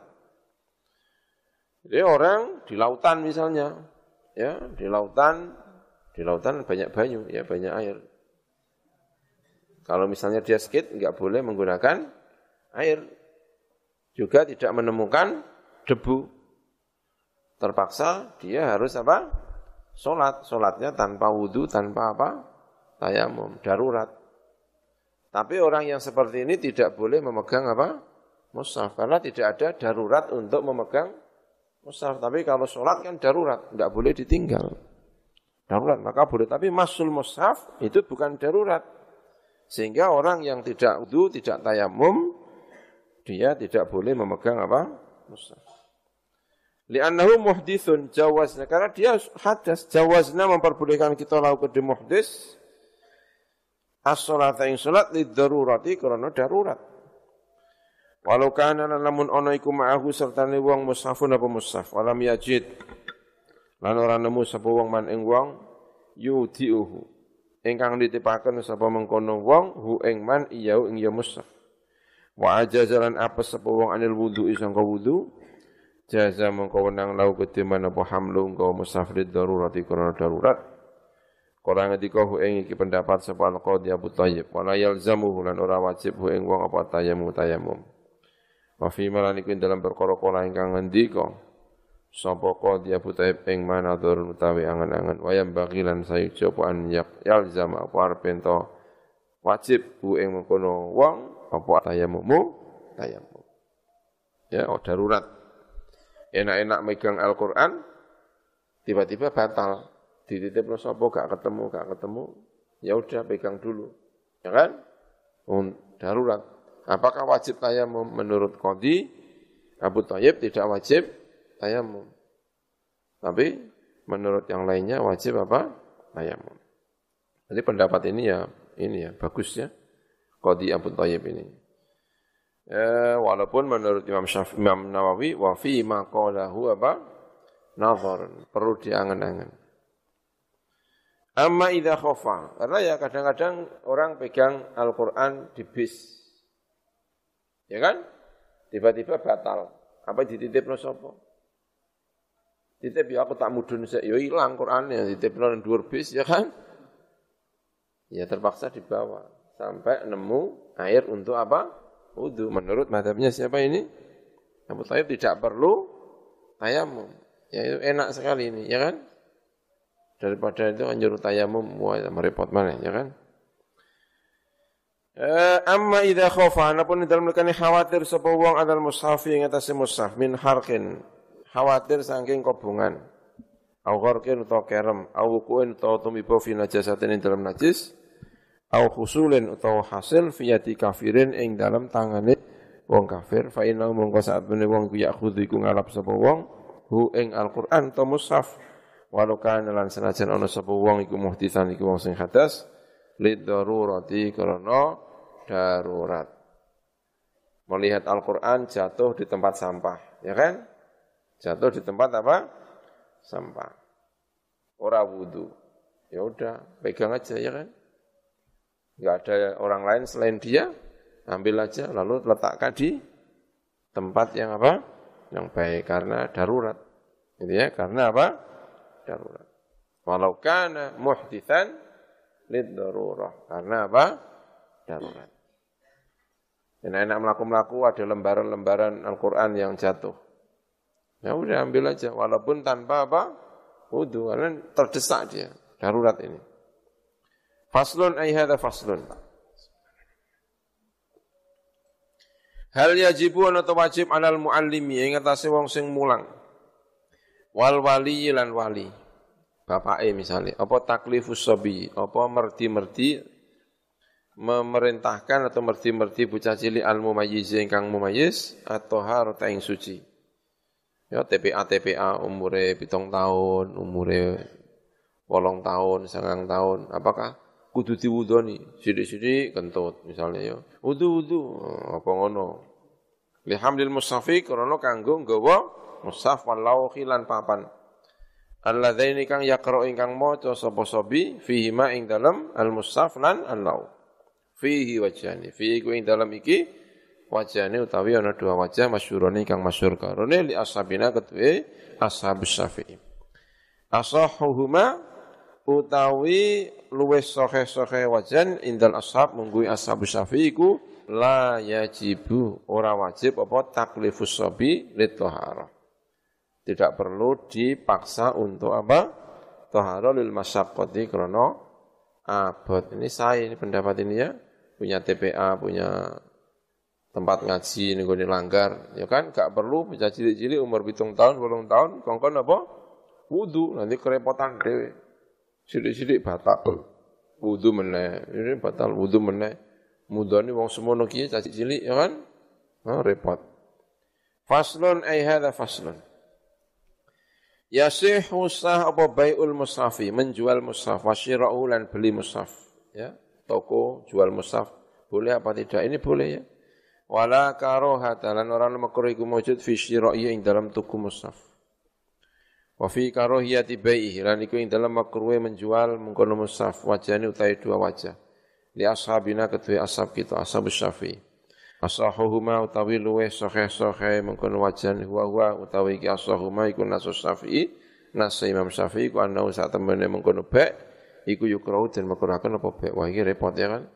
[SPEAKER 1] Jadi orang di lautan misalnya, ya di lautan, di lautan banyak banyu, ya banyak air. Kalau misalnya dia skate, nggak boleh menggunakan air. Juga tidak menemukan debu. Terpaksa dia harus apa? sholat, sholatnya tanpa wudhu, tanpa apa? Tayamum, darurat. Tapi orang yang seperti ini tidak boleh memegang apa? Mushaf, karena tidak ada darurat untuk memegang mushaf. Tapi kalau sholat kan darurat, tidak boleh ditinggal. Darurat, maka boleh. Tapi masul mushaf itu bukan darurat. Sehingga orang yang tidak wudhu, tidak tayamum, dia tidak boleh memegang apa? Mushaf. Li'annahu muhdithun jawazna. Karena dia hadas. Jawazna memperbolehkan kita lakukan di muhdis. As-salata ing salat li darurati karena darurat. Walau kana namun ono iku ma'ahu serta ni wong mushafun apa mushaf. Walam yajid. Lan ora nemu sapa wong man ing wong yudiuhu. Ingkang ditipaken sapa mengkono wong hu ing man iyau ing ya mushaf. Wa ajazalan apa sapa wong anil wudu isangka wudu jaza mengkau wenang lau ketiman apa hamlu engkau musafrid darurati karena darurat Kala ngendika hu ing iki pendapat sapa al-qadhi Abu Thayyib wala yalzamuhu lan ora wajib hu ing wong apa tayamum tayamum wa fi dalam perkara kala ingkang ngendika sapa qadhi Abu Thayyib ing mana durun utawi angan-angan wayam bagilan sayuja apa an yalzam apa arep wajib hu ing mengkono wong apa tayamum tayamum ya oh darurat. Enak-enak megang Al-Quran, tiba-tiba batal. Dititip sapa gak ketemu, gak ketemu, ya udah pegang dulu. Ya kan? darurat. Apakah wajib tayamum menurut Qadi? Abu Tayyib tidak wajib tayamum. Tapi menurut yang lainnya wajib apa? Tayamum. Jadi pendapat ini ya ini ya bagus ya. Qadi Abu Tayyib ini. Eh, walaupun menurut Imam Syafi'i Imam Nawawi wa fi ma apa? Nazar, perlu diangan-angan. Amma idza khafa, karena ya kadang-kadang orang pegang Al-Qur'an di bis. Ya kan? Tiba-tiba batal. Apa dititipno sapa? Titip ya aku tak mudun sik ya ilang Qur'ane dititipno nang dhuwur bis ya kan? Ya terpaksa dibawa sampai nemu air untuk apa? Wudu. Menurut madhabnya siapa ini? Abu Tayyib tidak perlu tayamum. Ya itu enak sekali ini, ya kan? Daripada itu anjur tayamum, wah merepot mana, ya kan? Eh, amma idza khafa anapun dalam lekani khawatir sapa wong adal mushafi ing atase mushaf min harkin khawatir saking kobongan au gharqin utawa kerem au wukuin utawa tumiba fi najasatin ing dalam najis au khusulin utawa hasil fi yati kafirin ing dalam tangane wong kafir. Fa inna mongko saat mene wong ku yakhudhu ngalap sapa wong hu ing Al-Qur'an ta mushaf walau kana lan senajan ana sapa wong iku muhdisan iku wong sing hadas lid darurati karena darurat. Melihat Al-Quran jatuh di tempat sampah, ya kan? Jatuh di tempat apa? Sampah. Ora wudhu. Ya udah, pegang aja ya kan? Enggak ada orang lain selain dia, ambil aja lalu letakkan di tempat yang apa? Yang baik karena darurat. Gitu ya, karena apa? Darurat. Walau kana muhdithan lid darurah. Karena apa? Darurat. Enak-enak melaku-melaku ada lembaran-lembaran Al-Quran yang jatuh. Ya udah ambil aja, walaupun tanpa apa? Wudhu, karena terdesak dia, darurat ini. Faslun ayhada faslun. Hal yajibu atau wajib alal muallimi ing atase wong sing mulang. Wal wali lan wali. Bapake misalnya, apa taklifus sabi, apa merdi-merdi memerintahkan atau merti-merti bocah cilik al mumayyiz ingkang mumayyiz atau harta ing suci. Ya TPA TPA umure pitung tahun, umure wolong tahun, sangang tahun, apakah kudu diwudoni? Sidik-sidik kentut misalnya ya. Wudu-wudu apa ngono. Lihamdil musafi krana kanggo nggawa musaf walau khilan papan. Alladzaini kang yaqra ingkang maca sapa sabi fihi ma ing dalem al musaf lan al-lau fihi wajhani fihi ku ing dalam iki wajhane utawi ana dua wajah masyhurane kang masyhur karone li ashabina ketue ashab syafi'i. Asahuhuma utawi luwes sohe-sohe wajan indal ashab menggui ashab syafi'i ku la yajibu ora wajib apa taklifus sabi litahara tidak perlu dipaksa untuk apa tahara lil masyaqqati krana abot ini saya ini pendapat ini ya punya TPA, punya tempat ngaji nih gue langgar, ya kan? Gak perlu bisa cilik-cilik umur hitung tahun, bolong tahun, kongkon apa? Wudu, nanti kerepotan dewe. Cilik-cilik batal. Wudu meneh, ini batal wudu meneh. Mudani wong semono kiye caci cilik ya kan? Nah, repot. Faslun ay hadza faslun. Yasihu sah apa bai'ul musafi, menjual mushaf, wasyira'u lan beli mushaf. Ya, toko jual mushaf boleh apa tidak? Ini boleh ya. Wala karohata lan orang makruh iku mujud fi syira'i ing dalam tuku mushaf. Wa fi karohiyati bai'i lan iku ing dalam makruh menjual mengkono mushaf wajane utai dua wajah. Li ashabina kedua ashab kita ashab syafi'i. Asahuhuma utawi luwe sohe-sohe mengkono wajan huwa huwa utawi ki asahuhuma iku nasus syafi'i nasa imam syafi'i ku anau saat temene mengkono baik iku yukrau dan makruhakan apa baik. Wah ini repot ya kan.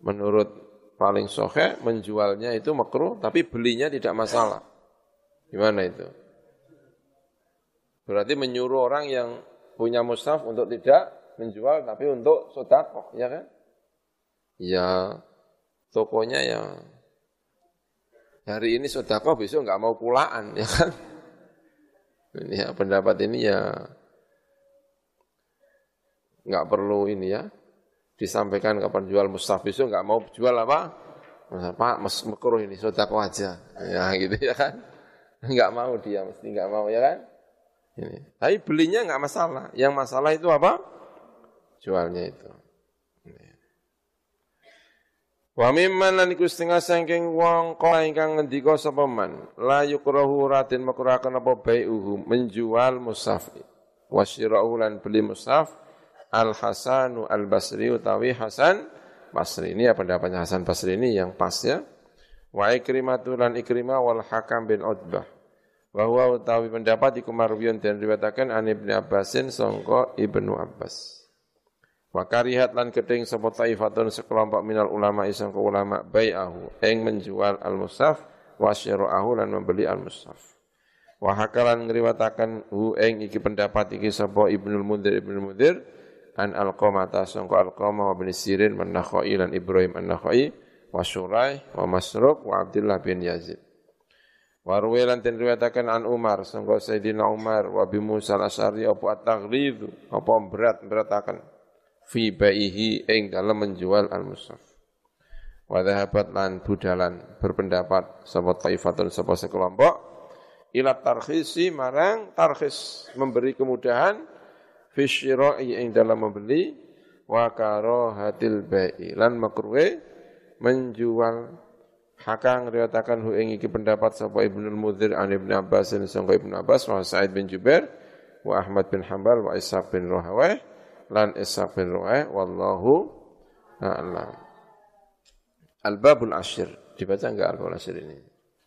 [SPEAKER 1] Menurut paling sohe menjualnya itu makruh tapi belinya tidak masalah. Gimana itu? Berarti menyuruh orang yang punya mushaf untuk tidak menjual tapi untuk sodakoh, ya kan? Ya tokonya ya hari ini sodakoh besok nggak mau pulaan, ya kan? Ini ya, pendapat ini ya nggak perlu ini ya. Disampaikan kapan jual mustaf besok nggak mau jual apa? Pak mas makruh ini sodako aja. Ya gitu ya kan? Nggak mau dia mesti nggak mau ya kan? Ini. Tapi belinya nggak masalah. Yang masalah itu apa? Jualnya itu Wa mimman lan iku setengah saking wong kala ingkang ngendika sapa man la yukrahu ratin makrakan apa bai'uhu menjual musaf wasyira'u lan beli musaf Al Hasanu Al Basri utawi Hasan Basri ini ya pendapatnya Hasan Basri ini yang pas ya. Wa ikrimatu lan ikrimah wal hakam bin Utbah. Bahwa utawi pendapat iku marwiyon dan riwayataken an Ibnu Abbasin sangka Ibnu Abbas. Wa karihat lan gedeng sapa taifatun sekelompok minal ulama isang ulama bai'ahu ing menjual al-mushaf wa syira'ahu lan membeli al-mushaf. Wa hakalan ngriwataken hu ing iki pendapat iki sapa Ibnu Mundzir Ibnu Mundzir an Alqamah sangka Alqamah wa bin Sirin man Nakhai lan Ibrahim an-Nakhai wa Syurai wa Masruq wa Abdullah bin Yazid. Warwe lan den riwayataken an Umar sangka Sayyidina Umar wa bi Musa al-Asy'ari apa at-taghlid apa berat beratakan fi baihi ing dalam menjual al-mushaf. Wa dhahabat lan budalan berpendapat sapa taifatun sapa sekelompok ila tarkhisi marang tarkhis memberi kemudahan fi syira'i ing dalam membeli. Wa karahatil bai'i lan makruhe menjual. Hakang riwayatakan hu ing iki pendapat sapa Ibnu Mudhir an Ibnu Abbas dan sangka Ibnu Abbas wa Sa'id bin Jubair wa Ahmad bin Hanbal wa Ishaq bin Rahawai lan bin Rahawai wallahu a'lam. Al-Babul Ashir dibaca enggak Al-Babul Ashir ini?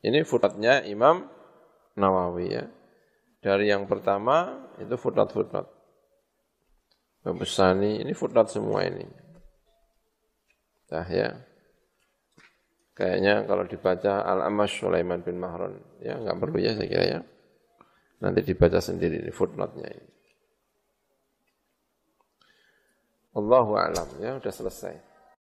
[SPEAKER 1] Ini futatnya Imam Nawawi ya. Dari yang pertama itu futat-futat. Babusani ini futat semua ini. Dah ya. Kayaknya kalau dibaca Al-Amash Sulaiman bin Mahron, ya nggak perlu ya saya kira ya. Nanti dibaca sendiri di footnote-nya ini. Allahu a'lam ya, sudah selesai.